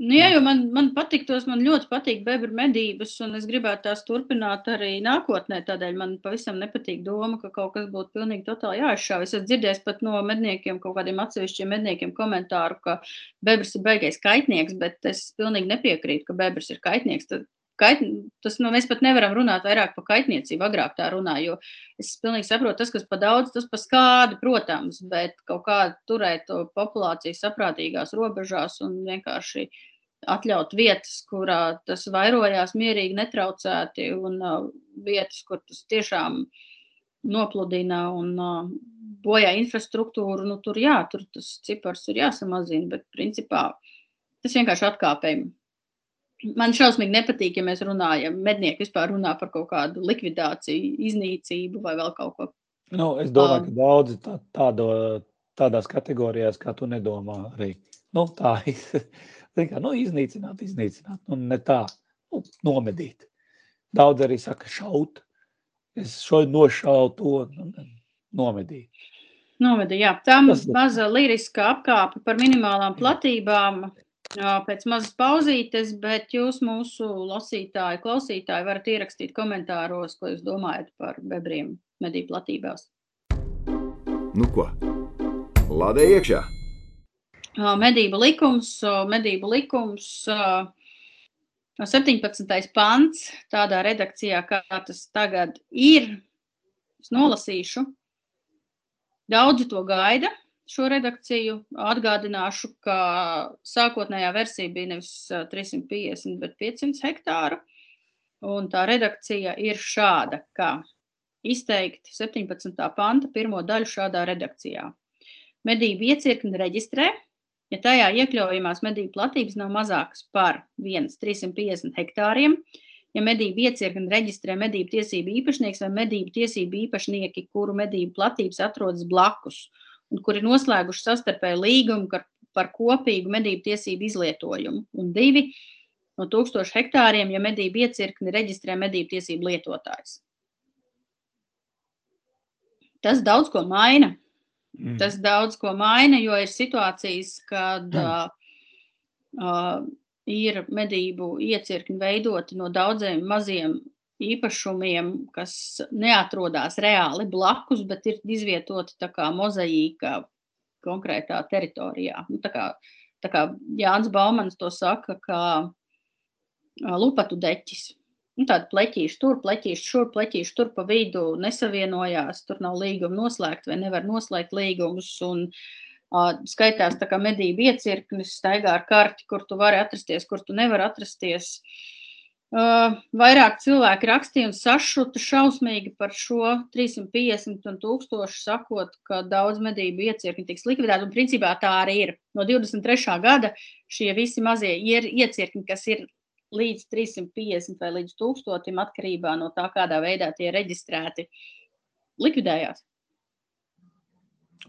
Nu, jā, jo man, man patiktos, man ļoti patīk bebra medības, un es gribētu tās turpināt arī nākotnē. Tādēļ man pavisam nepatīk doma, ka kaut kas būtu pilnīgi totāli jāizšāva. Es esmu dzirdējis pat no medniekiem, kaut kādiem atsevišķiem medniekiem komentāru, ka bebrs ir baigais kaitnieks, bet es pilnīgi nepiekrītu, ka bebrs ir kaitnieks. Tad, kait, tas, nu, mēs pat nevaram runāt vairāk par kaitniecību, agrāk tā runāja, jo es pilnīgi saprotu, tas, kas pa daudz, tas pa skādi, protams, bet kaut kā turēt to populāciju saprātīgās robežās un vienkārši atļaut vietas, kurā tas vairojās mierīgi, netraucēti, un uh, vietas, kur tas tiešām nopludina un uh, bojā infrastruktūru, nu tur jā, tur tas cipars ir jāsamazina, bet principā tas vienkārši atkāpējumi. Man šausmīgi nepatīk, ja mēs runājam, mednieki vispār runā par kaut kādu likvidāciju, iznīcību vai vēl kaut ko. Nu, es domāju, Um, ka daudzi tā, tādo, tādās kategorijās, kā tu nedomā, arī nu, tā (laughs) Kā, nu, iznīcināt, iznīcināt, nu, ne tā, nu, nomedīt. Daudz arī saka, šaut. Es šo nošauju to, nu, nomedīt. Noveda, jā, tam maza liriska apkāpe par minimālām platībām. ā, Pēc mazas pauzītes, bet jūs, mūsu lasītāji, klausītāji, varat ierakstīt komentāros, ko jūs domājat par bebriem medību platībās. Nu ko? Lādē iekšā! Medību likums, medību likums, ā, 17. pants, tādā redakcijā, kā tas tagad ir, es nolasīšu. Daudzi to gaida, šo redakciju. Atgādināšu, ka sākotnējā versija bija nevis ā, 350, bet 500 hektāru. Un tā redakcija ir šāda, kā izteikti 17. panta pirmo daļu šādā redakcijā. Medību iecirkni reģistrē, ja tajā iekļaujamās medību platības nav mazākas par 1,350 hektāriem, ja medību iecirkni reģistrē medību tiesību īpašnieks vai medību tiesību īpašnieki, kuru medību platības atrodas blakus kuri noslēguši sastarpēju līgumu par, kopīgu medību tiesību izlietojumu, un divi no 1000 hektāriem, ja medību iecirkni reģistrē medību tiesību lietotājs. Tas daudz ko maina. Mm. Tas daudz ko maina, jo ir situācijas, kad uh, uh, ir medību iecirkņi veidoti no daudziem maziem īpašumiem, kas neatrodas reāli blakus, bet ir izvietoti tā kā mozaīka konkrētā teritorijā. Nu, tā kā, tā kā Jānis Baumans to saka, kā lupatu deķis. Nu, tāda pleķīša tur, pleķīša šur, pleķīša tur pa vidu nesavienojās, tur nav līguma noslēgt vai nevar noslēgt līgumus. Un, uh, skaitās tā kā medību iecirknis, staigā ar karti, kur tu vari atrasties, kur tu nevari atrasties. Uh, vairāk cilvēki rakstīja un sašuta šausmīgi par šo 350 un 1000, sakot, ka daudz medību iecirkņi tiks likvidēti. Un principā tā arī ir. No 23. gada šie visi mazie iecirkņi, kas ir līdz 350 vai līdz 1000, atkarībā no tā, kādā veidā tie ir reģistrēti, likvidējās.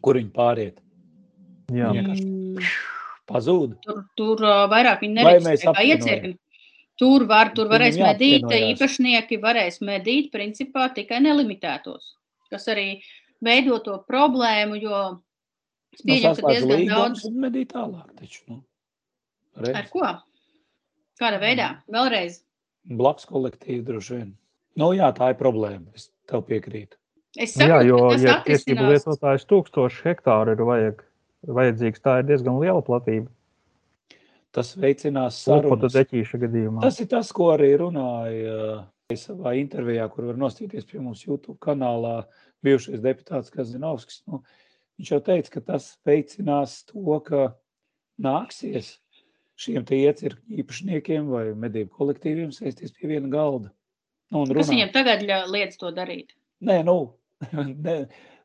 Kur viņi pāriet? Jā. Vienkārši Mm, pazūd. Tur, tur vairāk viņi Vai mēs nereģistrē kā apvienojam? Tur, var, tur varēs medīt, īpašnieki varēs medīt principā tikai nelimitētos, kas arī veido to problēmu, jo es Nu, pieņemu, ka saslēdz diezgan daudz. Un medī tālāk taču. Nu. Redz. Ar ko? Kādā veidā? Vēlreiz. Blakus kolektīvi droši vien. Nu jā, tā ir problēma. Es tev piekrītu. Es Nu Jā, jo, ka ja tiesību lietotājs tūkstoši hektāru ir vajag, vajadzīgs, tā ir diezgan liela platība. Tas veicinās sarunas. Tas ir tas, ko arī runāja uh, savā intervijā, kur var nostīties pie mums YouTube kanālā bijušais deputāts Kazinovskis. Nu, viņš jau teica, ka tas veicinās to, ka nāksies šiem iecirkņu īpašniekiem vai medību kolektīviem sēsties pie viena galda. Nu, un Kas viņiem tagad liedz to darīt? Nē, nu, (laughs) ne,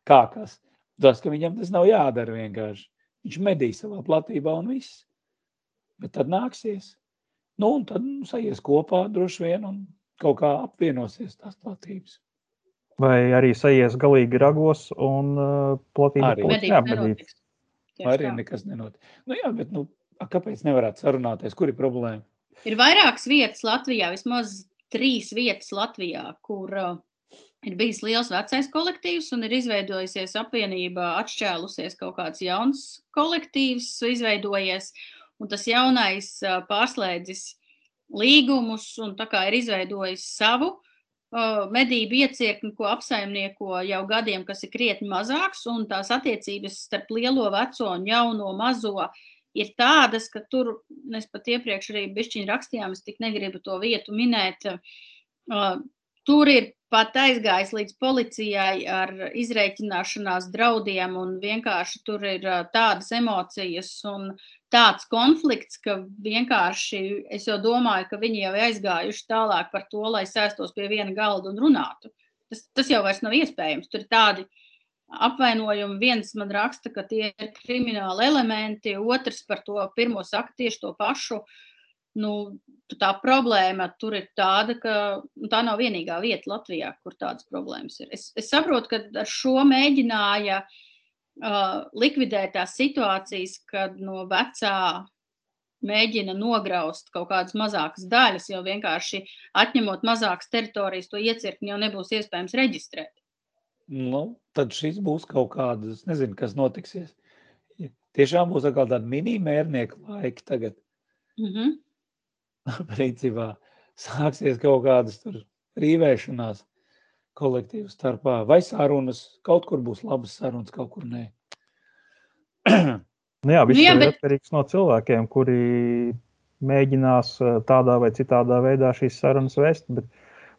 kā kas. Tas, ka viņam tas nav jādara vienkārši. Viņš medī savā platībā un viss. Bet tad nāksies. Nu, un tad nu, sajies kopā droši vien un kaut kā apvienosies tās platības. Vai arī sajies galīgi ragos un uh, platība Arī. paliks Vai arī tā. nekas nenotiek. Nu, jā, bet nu, a, kāpēc nevarētu sarunāties? Kur ir problēma? Ir vairākas vietas Latvijā, vismaz trīs vietas Latvijā, kur uh, ir bijis liels vecais kolektīvs un ir izveidojusies apvienība, atšķēlusies kaut kāds jauns kolektīvs, izveidojies, un tas jaunais pārslēdzis līgumus un tā kā ir izveidojis savu medību iecirkni, ko apsaimnieko jau gadiem, kas ir krietni mazāks, un tās attiecības starp lielo, veco un jauno mazo ir tādas, ka tur mēs pat iepriekš arī bišķiņi rakstījām, es tik negribu to vietu minēt. Uh, tur ir pat aizgājis līdz policijai ar izreikināšanās draudiem, un vienkārši tur ir uh, tādas emocijas un tāds konflikts, ka vienkārši es jau domāju, ka viņi jau ir aizgājuši tālāk par to, lai sēstos pie viena galda un runātu. Tas, tas jau vairs nav iespējams. Tur ir tādi apvainojumi. Viens man raksta, ka tie ir krimināli elementi, otrs par to pirmo saka tieši to pašu. Nu, tā problēma tur ir tāda, ka nu, tā nav vienīgā vieta Latvijā, kur tādas problēmas ir. Es, es saprotu, ka ar šo mēģināja uh, likvidēt tās situācijas, kad no vecā mēģina nograust kaut kādas mazākas daļas, jo vienkārši atņemot mazākas teritorijas, to iecirkni jau nebūs iespējams reģistrēt. Nu, tad šis būs kaut kāda, es nezinu, kas notiksies. Tiešām būs atkal tāda mini-mērnieku laika tagad. Mm -hmm. (laughs) Principā sāksies kaut kādas tur rīvēšanās kolektīvu starpā. Vai sarunas, kaut kur būs labas sarunas, kaut kur nē. (clears throat) Nu, jā, viss Nu jā, ir bet- atkarīgs no cilvēkiem, kuri mēģinās uh, tādā vai citādā veidā šīs sarunas vest. Bet,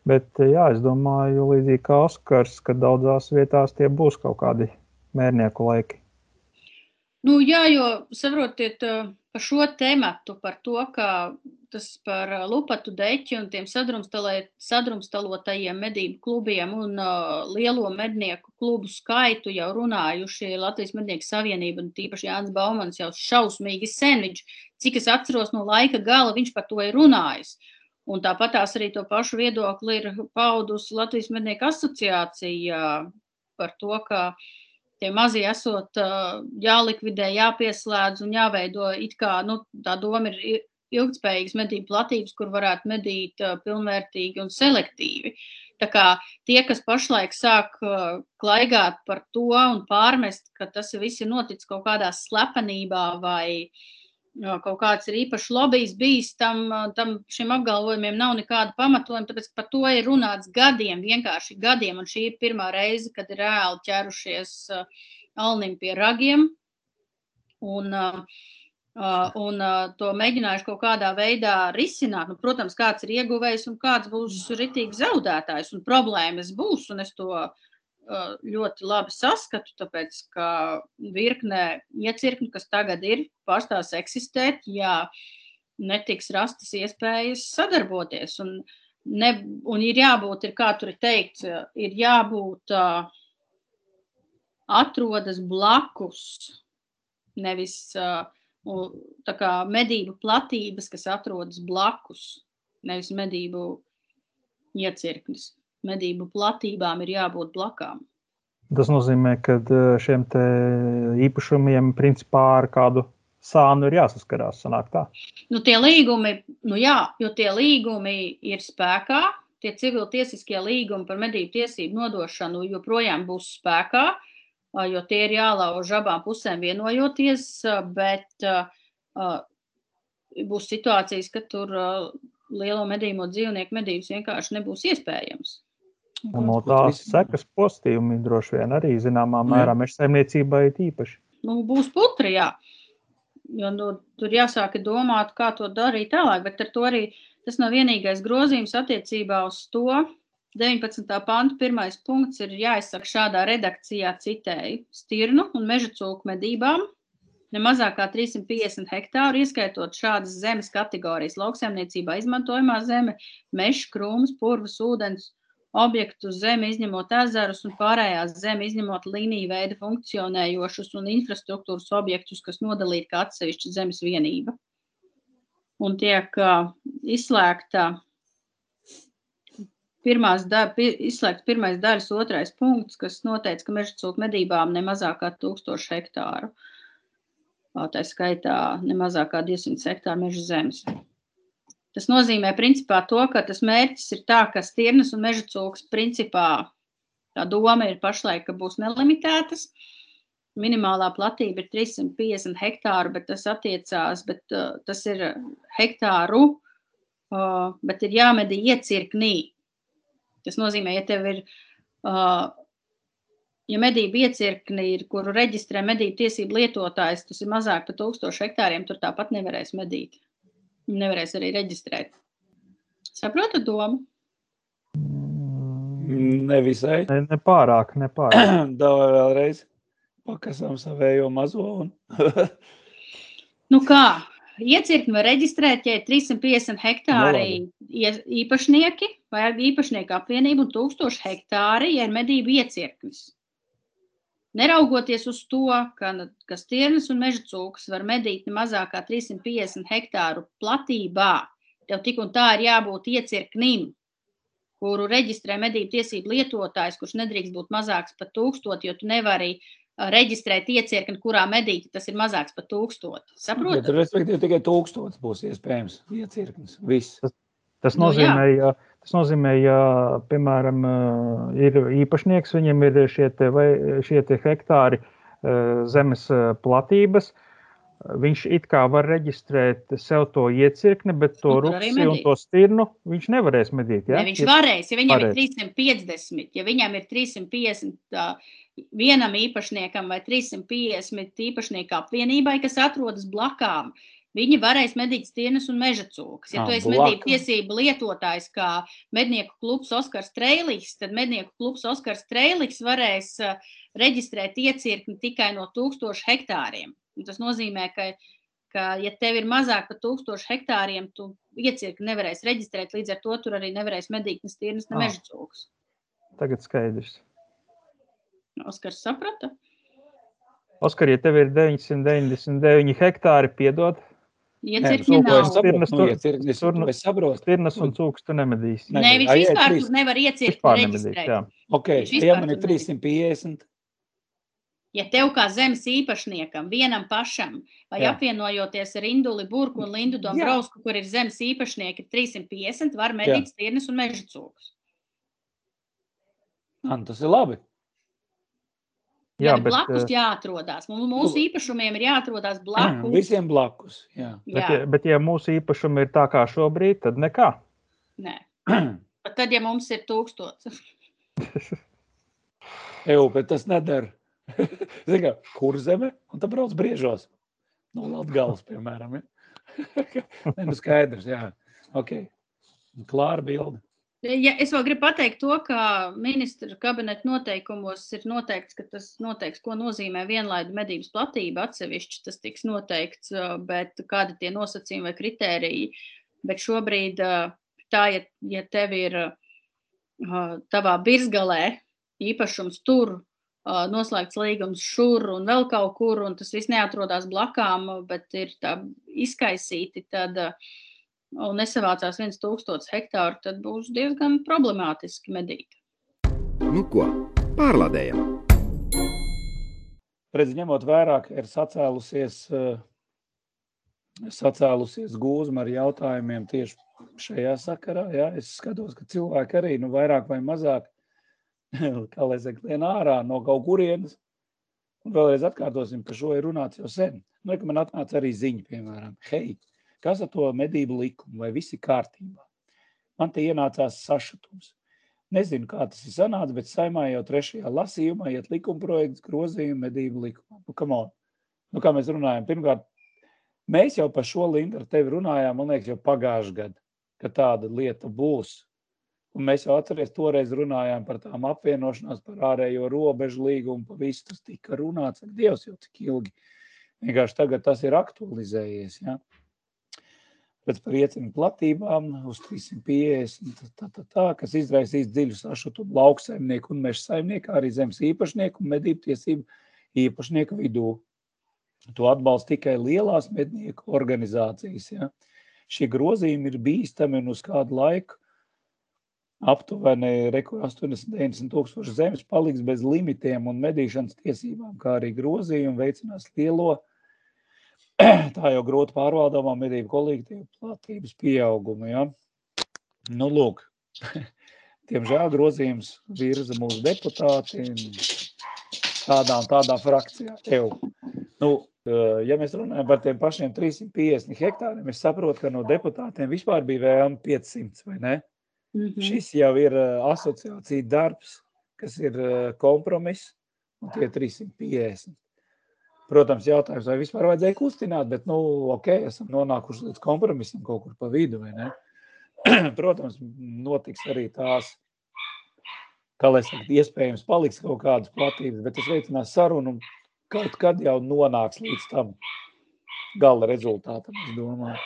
bet jā, es domāju, līdzīgi kā Oskars, ka daudzās vietās tie būs kaut kādi mērnieku laiki. Nu, jā, jo saprotiet, uh, par šo tēmatu, par to, ka tas par uh, lupatu deķi un tiem sadrumstalotajiem medību klubiem un uh, lielo mednieku klubu skaitu jau runājuši Latvijas mednieku savienība un tīpaši Jānis Baumans jau šausmīgi sen. Viņš, cik es atceros no laika gala, viņš par to ir runājis. Un tāpat tās arī to pašu viedokli ir paudusi Latvijas mednieku asociācija par to, ka tie mazie esot jālikvidē, jāpieslēdz un jāveido it kā, nu, tā doma ir i- ilgtspējīgas medību platības, kur varētu medīt pilnvērtīgi un selektīvi. Tā kā tie, kas pašlaik sāk klaigāt par to un pārmest, ka tas viss ir noticis kaut kādā slepenībā vai uh, kaut kāds ir īpašs lobbyis bijis, tam, tam šiem apgalvojumiem nav nekāda pamatojuma, tāpēc par to ir runāts gadiem, vienkārši gadiem, un šī ir pirmā reize, kad ir reāli ķerušies uh, Alnim pie ragiem. Un, un to mēģinājuši kaut kādā veidā risināt. Nu, protams, kāds ir ieguvējis un kāds būs ritīgi zaudētājs. Problēmas būs, un es to uh, ļoti labi saskatu, tāpēc ka virkne iecirkņu, kas tagad ir, pārstās eksistēt, ja netiks rastas iespējas sadarboties. Un, ne, un ir jābūt, ir, kā tur ir teikts, ir jābūt uh, atrodas blakus, nevis uh, tā kā medību platības, kas atrodas blakus, nevis medību iecirknis. Medību platībām ir jābūt blakām. Tas nozīmē, ka šiem īpašumiem principā ar kādu sānu ir jāsaskarās. Nu, tie līgumi, nu jā, jo tie līgumi ir spēkā, tie civiltiesiskie līgumi par medību tiesību nodošanu joprojām būs spēkā, jo tie ir jālauž abām pusēm vienojoties, bet būs situācijas, ka tur lielo medījumu dzīvnieku medības vienkārši nebūs iespējams. Un no tās sekas postījumi droši vien arī zināmā mērā meža saimniecībai tīpaši. Nu, būs putri, jā. Jo nu, tur jāsāk domāt, kā to darīt tālāk, bet ar to arī tas nav vienīgais grozījums attiecībā uz to. 19. panta pirmais punkts ir jāizsaka šādā redakcijā citēji stirnu un meža cūku medībām. Ne mazāk kā 350 hektāru, ieskaitot šādas zemes kategorijas - lauksaimniecībā izmantojamā zeme, mežs, krūms, purvas, ūdens, objektu zemi, izņemot ezerus un pārējās zemi, izņemot līniju veida funkcionējošus un infrastruktūras objektus, kas nodalīti kā atsevišķa zemes vienība. Un tiek uh, izslēgta pirmās da, izslēgts pirmais daļas otrais punkts, kas noteica, ka meža cūku medībām ne mazāk kā 1000 hektāru. Tā skaitā ne mazāk kā 200 hektāru meža zemes. Tas nozīmē principā to, ka tas mērķis ir tā, ka stirnas un meža cūks principā tā doma ir pašlaik, ka būs nelimitētas. Minimālā platība ir 350 hektāru, bet tas attiecās, bet uh, tas ir hektāru, uh, bet ir jāmedī iecirknī. Tas nozīmē, ja tev ir, uh, ja medību iecirkni ir, kuru reģistrē medību tiesību lietotājs, tas ir mazāk par tūkstošu hektāriem, tur tāpat nevarēs medīt nevarēs arī reģistrēt. Saprotat domu? Nevisai. Ne, ne pārāk, ne pārāk. (clears throat) Davai vēlreiz pakasām savējo mazo. Un... (laughs) nu kā, iecirkni var reģistrēt, ja ir 350 hektāri no, īpašnieki vai īpašnieku apvienība un 1000 hektāri, ja ir medību iecirknis. Neraugoties uz to, ka, ka stirnas un meža cūkas var medīt ne mazāk kā 350 hektāru platībā, tev tik un tā ir jābūt iecirknim, kuru reģistrē medību tiesību lietotājs, kurš nedrīkst būt mazāks par tūkstoti, jo tu nevari reģistrēt iecirkni, kurā medīt, tas ir mazāks par tūkstoti. Saprotat? Ja, respektīvi tikai tūkstots būs iespējams iecirknis. Viss. Tas, nozīmē, nu, ja Tas nozīmē, ja, piemēram, ir īpašnieks, viņam ir šie, te, vai, šie te hektāri zemes platības, viņš it kā var reģistrēt sev to iecirkni, bet to rupsi un to stirnu viņš nevarēs medīt. Ja? Ne, viņš varēs, ja viņam Varēs. ir 350, ja viņam ir 350 uh, vienam īpašniekam vai 350 īpašnieku apvienībai, kas atrodas blakām, viņi varēs medīt stirnas un meža cūkas. Ja Ā, tu esi medību tiesību lietotājs kā mednieku klubs Oskars Treiliks, tad mednieku klubs Oskars Treiliks varēs uh, reģistrēt iecirkni tikai no 1000 hektāriem. Un tas nozīmē, ka, ka, ja tev ir mazāk par 1000 hektāriem, tu iecirkni nevarēs reģistrēt, līdz ar to tur arī nevarēs medīt ne stirnas, ne Ā. meža cūkas. Tagad skaidrs. Oskars saprata? Oskar, ja tev ir 999 hektāri, piedod, Iecirkņi nu, ko es nav. Stirnas saprotu, nu, iecirknis, tur nu- es saprotu. stirnas un cūks tu nemedīsi. Ne. Nē, viņš Ai, vispār trīs. nevar nemedīsi, reģistrēt. jā. Ok, Viņš ja vispār man ir tur nebija. 350, Ja tev kā zemes īpašniekam, vienam pašam, vai Jā. apvienojoties ar Induli Burku un Lindu Dombrovsku, kur ir zemes īpašnieki, ir 350, var medīt stirnas un meža cūkus. man tas ir labi. Jā, bet, blakus eh, jāatrodas. Mums, mūsu īpašumiem ir jāatrodas blakus. Visiem blakus. Jā. Bet, Jā, ja, bet, ja mūsu īpašumi ir tā kā šobrīd, tad nekā. nē. (clears throat) Pat tad, ja mums ir tūkstots. (laughs) Eju, bet tas nedara. (laughs) Zini, kā, kur zeme? Un tā brauc briežos. No Latgales, piemēram. Ja? (laughs) Nē, nu skaidrs, jā. Ok. Klāra bilde. Ja, es vēl gribu pateikt to, ka ministra kabineta noteikumos ir noteikts, ka tas noteiks, ko nozīmē vienlaidu medības platība. Atsevišķi tas tiks noteikts, uh, bet kādi tie nosacījumi vai kritēriji. Bet šobrīd uh, tā, ja, ja tev ir uh, tavā birzgalē īpašums tur, noslēgts līgums šur un vēl kaut kur, un tas viss neatrodas blakām, bet ir tā izkaisīti, tad uh, un nesavācās viens tūkstots hektāru, tad būs diezgan problemātiski medīt. Nu ko, pārlādējam! redz, ņemot vērā, ka ir sacēlusies, uh, sacēlusies gūzma ar jautājumiem tieši šajā sakarā. Ja? Es skatos, ka cilvēki arī nu, vairāk vai mazāk, (laughs) kā lai saka, lien ārā no kaut kurienes. Un vēlreiz atkārtosim, ka šo ir runāts jau sen. Nu, ka man atnāca arī ziņa, piemēram, hei, kas ar to medību likumu, vai viss ir kārtībā. Man te ienācās sašutums. Nezinu, kā tas ir sanācis, bet saimā jau trešajā lasījumā iet likuma projekts grozījuma medību likumā. Nu, come on. Nu, kā mēs runājam, pirmkārt, mēs jau par šo lindu ar tevi runājām, man liekas, jau pagājušajā gadā, ka tāda lieta būs. Un mēs jau atceramies, toreiz runājām par tām apvienošanās, par ārējo robežu līgumu, par visu tas tika runāts. Dievs, jau cik ilgi. Vienkārši tagad tas ir aktualizējies. Ja? Pēc priecina platībām uz 350, tā, tā, tā, kas izraisīs dziļu sašutumu lauksaimnieku un meža saimnieku, arī zemes īpašnieku un medību tiesību īpašnieku vidū. To atbalsta tikai lielās mednieku organizācijas. Ja. Šie grozījumi ir bīstami un uz kādu laiku aptuveni 80-90 tūkstoši zemes paliks bez limitiem un medīšanas tiesībām, kā arī grozījumi veicinās lielo (clears throat) tā jau grūti pārvaldāmā medību kolektīvu platības pieaugumu. Ja? Nu, lūk, (laughs) diemžēl grozījums virza mūsu deputāti tādā un tādā frakcijā. Tev. Nu, eh, ja mēs runājam par tiem pašiem 350 hektāriem, es saprotu, ka no deputātiem vispār bija vēlme 500 vai ne? Mm -hmm. Šis jau ir eh, asociācija darbs, kas ir eh, kompromiss, un tie 350. Protams, jautājums, vai vispār vajadzēja kustināt, bet, nu, ok, esam nonākuši līdz kompromisam kaut kur pa vidu, vai ne? (clears throat) Protams, notiks arī tās, kā lai saka, iespējams paliks kaut kādas platības, bet tas veicinās sarunu un kaut kad jau nonāks līdz tam gala rezultātam, es domāju.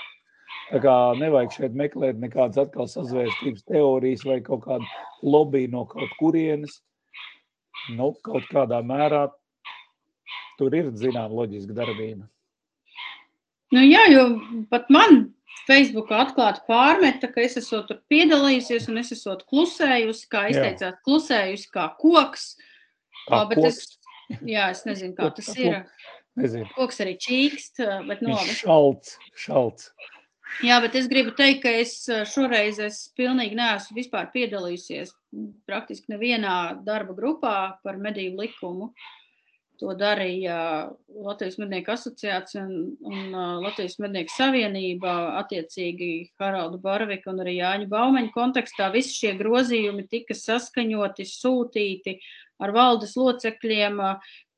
Tā kā nevajag šeit meklēt nekādas atkal sazvērstības teorijas vai kaut kādu lobby no kaut kurienes. Nu, kaut kādā mērā tur ir zināma loģiska darbība. Nu, jā, jo pat man Facebookā atklāti pārmeta, ka es esmu tur piedalījusies un es esmu klusējusi, kā izteicāt, klusējusi kā koks. Kā bet koks. es, jā, es nezinu, kā tas ir. Nezinu. Koks arī čīkst, bet no. Šalts, šalts. Jā, bet es gribu teikt, ka es šoreiz es pilnīgi neesmu vispār piedalījusies praktiski nevienā darba grupā par medību likumu. Uh, To darīja Latvijas mednieku asociācija un, un Latvijas mednieku savienība, attiecīgi Haraldu Barviku un arī Jāņu Baumeņu kontekstā. Visi šie grozījumi tika saskaņoti, sūtīti ar valdes locekļiem.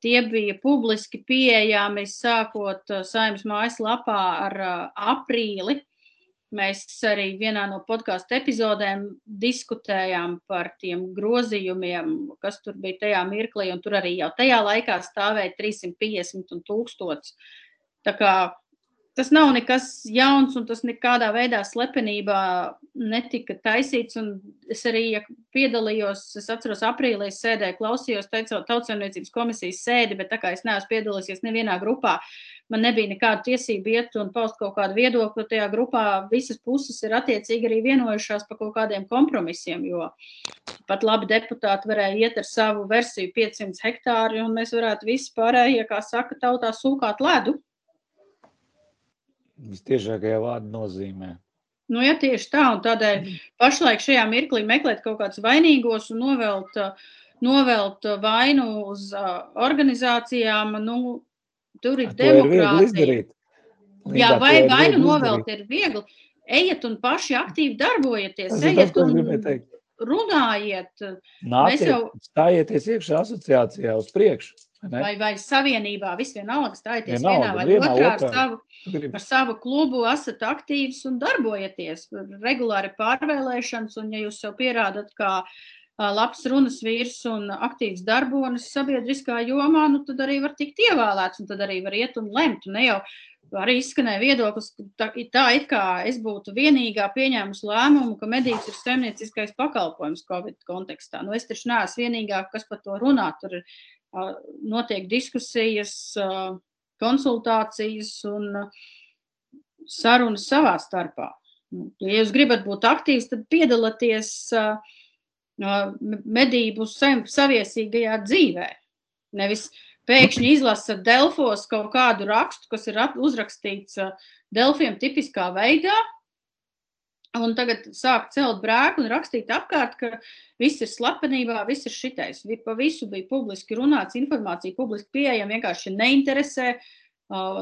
Tie bija publiski pieejami sākot saimnes mājaslapā ar aprīli Mēs arī vienā no podkāstu epizodēm diskutējām par tiem grozījumiem, kas tur bija tajā mirklī, un tur arī jau tajā laikā stāvēja 350 un 1000. Tā kā tas nav nekas jauns, un tas nekādā veidā slepenībā netika taisīts. Es arī ja piedalījos, es atceros, aprīlī sēdēju, klausījos Tautsēmniecības komisijas sēdi, bet tā kā es neesmu piedalījies nevienā grupā, man nebija nekāda tiesība iet un paust kaut kādu viedokli. Tajā grupā visas puses ir attiecīgi arī vienojušās par kaut kādiem kompromisiem, jo pat labi deputāti varēja iet ar savu versiju 500 hektāri, un mēs varētu visi pārējie, kā saka, tautā sūkāt ledu. Vistiešākajā vārda nozīmē. Nu, ja tieši tā, un tādēļ pašlaik šajā mirklī meklēt kaut kādus vainīgos un novelt, novelt vainu uz organizācijām, nu, tur ir demokrātija. Jā, vai vainu novelt ir viegli. Ejiet un paši aktīvi darbojieties. Ejiet un runājiet. Nāciet, jau... Stājieties iekšā asociācijā uz priekšu. Ne? Vai, vai savienībā, vienalga, stājieties vienalga, vienā vai vienā, otrā, otrā. Savu, ar savu klubu, esat aktīvs un darbojieties. Regulāri pārvēlēšanas, un ja jūs sev pierādat, kā labs runas vīrs un aktīvs darbonis sabiedriskā jomā, nu, tad arī var tikt ievēlēts, un tad arī var iet un lemt. Un ne jau arī izskanēja viedoklis, ka tā, tā it kā es būtu vienīgā pieņēmusi lēmumu, ka medības ir saimnieciskais pakalpojums Covid kontekstā. Nu, es taču neesmu vienīgā, kas par to runā. Tur ir notiek diskusijas, konsultācijas un sarunas savā starpā. Nu, ja jūs gribat būt aktīvs, tad piedalieties medību saviesīgajā dzīvē. Nevis pēkšņi izlasa Delfos kaut kādu rakstu, kas ir uzrakstīts Delfiem tipiskā veidā, un tagad sāk celt brēku un rakstīt apkārt, ka viss ir slepenībā, viss ir šitais. Pa visu bija publiski runāts, informācija publiski pieejama, vienkārši neinteresē,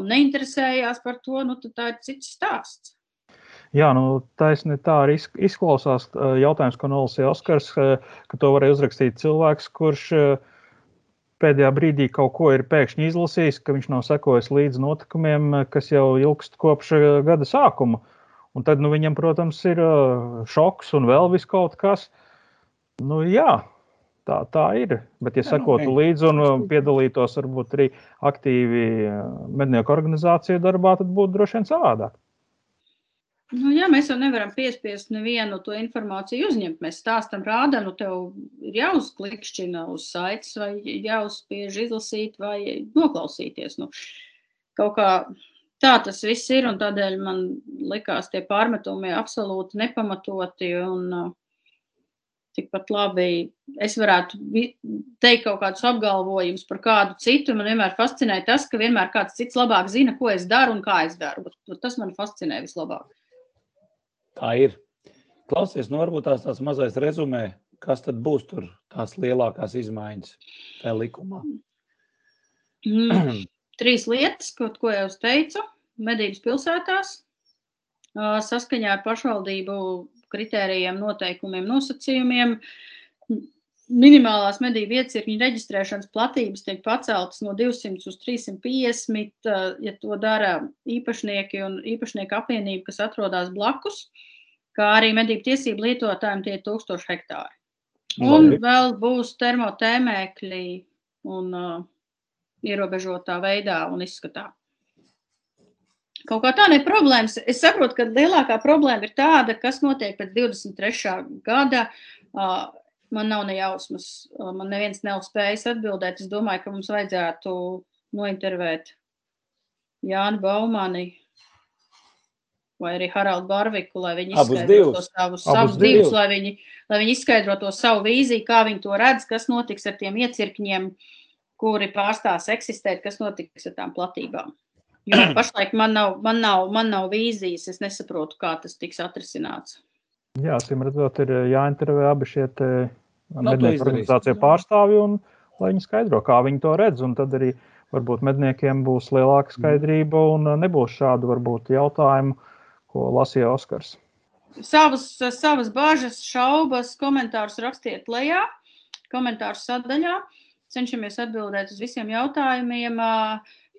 neinteresējās par to, nu tā ir cits stāsts. Jā, nu, taisni tā arī izklausās jautājums, ko nolasīja Oskars, ka to varēja uzrakstīt cilvēks, kurš pēdējā brīdī kaut ko ir pēkšņi izlasījis, ka viņš nav sekojis līdz notikumiem, kas jau ilgst kopš gada sākuma. Un tad nu, viņam, protams, ir šoks un vēl vis kaut kas. Nu, jā, tā, tā ir. Bet, ja nu, sekotu līdzi un piedalītos varbūt arī aktīvi mednieku organizāciju darbā, tad būtu droši vien savādāk. Nu, jā, mēs jau nevaram piespiest nevienu to informāciju uzņemt. Mēs stāstam, rādām, nu, tev ir jāuzklikšķina uz saites, vai jāuzspiež izlasīt, vai noklausīties. Nu, kaut kā tā tas viss ir, un tādēļ man likās tie pārmetumi absolūti nepamatoti. Un, uh, Tikpat labi es varētu teikt kaut kādus apgalvojumus par kādu citu. Man vienmēr fascinē tas, ka vienmēr kāds cits labāk zina, ko es daru un kā es daru. Tas man fascinē vislabāk. Tā ir. Klausies, nu varbūt tās, tās mazais rezumē, kas tad būs tur tās lielākās izmaiņas tajā likumā. (clears throat) Trīs lietas, kaut ko jau es teicu. Medības pilsētās saskaņā ar pašvaldību kritērijiem, noteikumiem, nosacījumiem. Minimālās medību iecirkņu reģistrēšanas platības tiek paceltas no 200 uz 350, ja to dara īpašnieki un īpašnieku apvienība, kas atrodas blakus, kā arī medību tiesību lietotājiem tie ir 1000 hektāri. Un vēl būs termotēmēkļi un uh, ierobežotā veidā un izskatā. Kaut kā tāda ir problēmas. Es saprotu, ka lielākā problēma ir tāda, kas notiek pēc 23. gada. Uh, man nav ne jausmas, uh, man neviens nav spējis atbildēt. Es domāju, ka mums vajadzētu nointervēt Jānu Baumani vai arī Haraldu Barviku, lai viņi izskaidro to savus, savus divus, lai viņi, lai viņi izskaidro to savu vīziju, kā viņi to redz, kas notiks ar tiem iecirkņiem, kuri pārstās eksistēt, kas notiks ar tām platībām. Jo (clears throat) pašlaik man nav, man, nav, man nav vīzijas, es nesaprotu, kā tas tiks atrisināts. Jā, sim redzot, ir eh, jāintervē abi šie mednieku organizāciju pārstāvji, un lai viņi skaidro, kā viņi to redz, un tad arī varbūt medniekiem būs lielāka mm. skaidrība un eh, nebūs šādu varbūt jautājumu, ko lasīja Oskars. Savas, savas bažas, šaubas, komentārus rakstiet lejā, komentāru sadaļā. Cenšamies atbildēt uz visiem jautājumiem.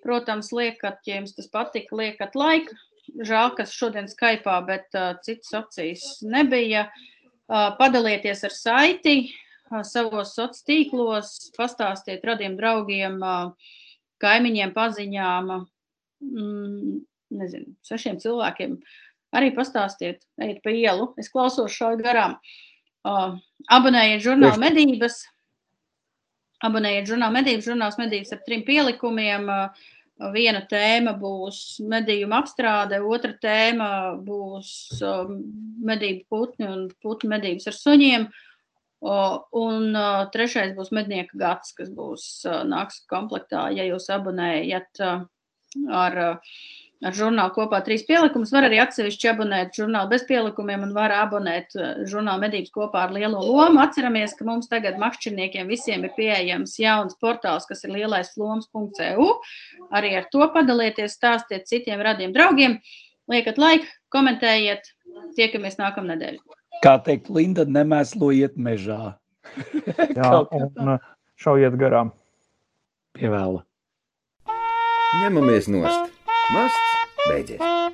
Protams, liekat, ja jums tas patika, liekat laiku. Žēl, ka šodien Skype, bet citas opcijas nebija. Padalieties ar saiti savos sociālos tīklos, pastāstiet radiem draugiem, kaimiņiem, paziņām, mm, nezinu, sešiem cilvēkiem. Arī pastāstiet, ejiet pa ielu. Es klausos šādi garām. Uh, abonējiet žurnālu medības. Abonējiet žurnālu medības, žurnāls medības ar trim pielikumiem. Uh, Viena tēma būs medījuma apstrāde, otra tēma būs um, medību putni un putnu medības ar suņiem. Un uh, trešais būs mednieka gads, kas būs uh, nāks komplektā, ja jūs abonējat uh, ar žurnālu kopā trīs pielikumus. Var arī atsevišķi abonēt žurnālu bez pielikumiem un var abonēt eh, žurnālu medības kopā ar lielo lomu. Atceramies, ka mums tagad makšķerniekiem visiem ir pieejams jauns portāls, kas ir lielais lomas.eu. Arī ar to padalieties, stāstiet citiem radiem draugiem, liekat laiku, komentējiet, tiekamies nākamnedēļ. Kā teikt, Linda, nemēslojiet mežā. (laughs) Jā, un uh, šaujiet garām. Pievēla. Ņemamies nost! must be there.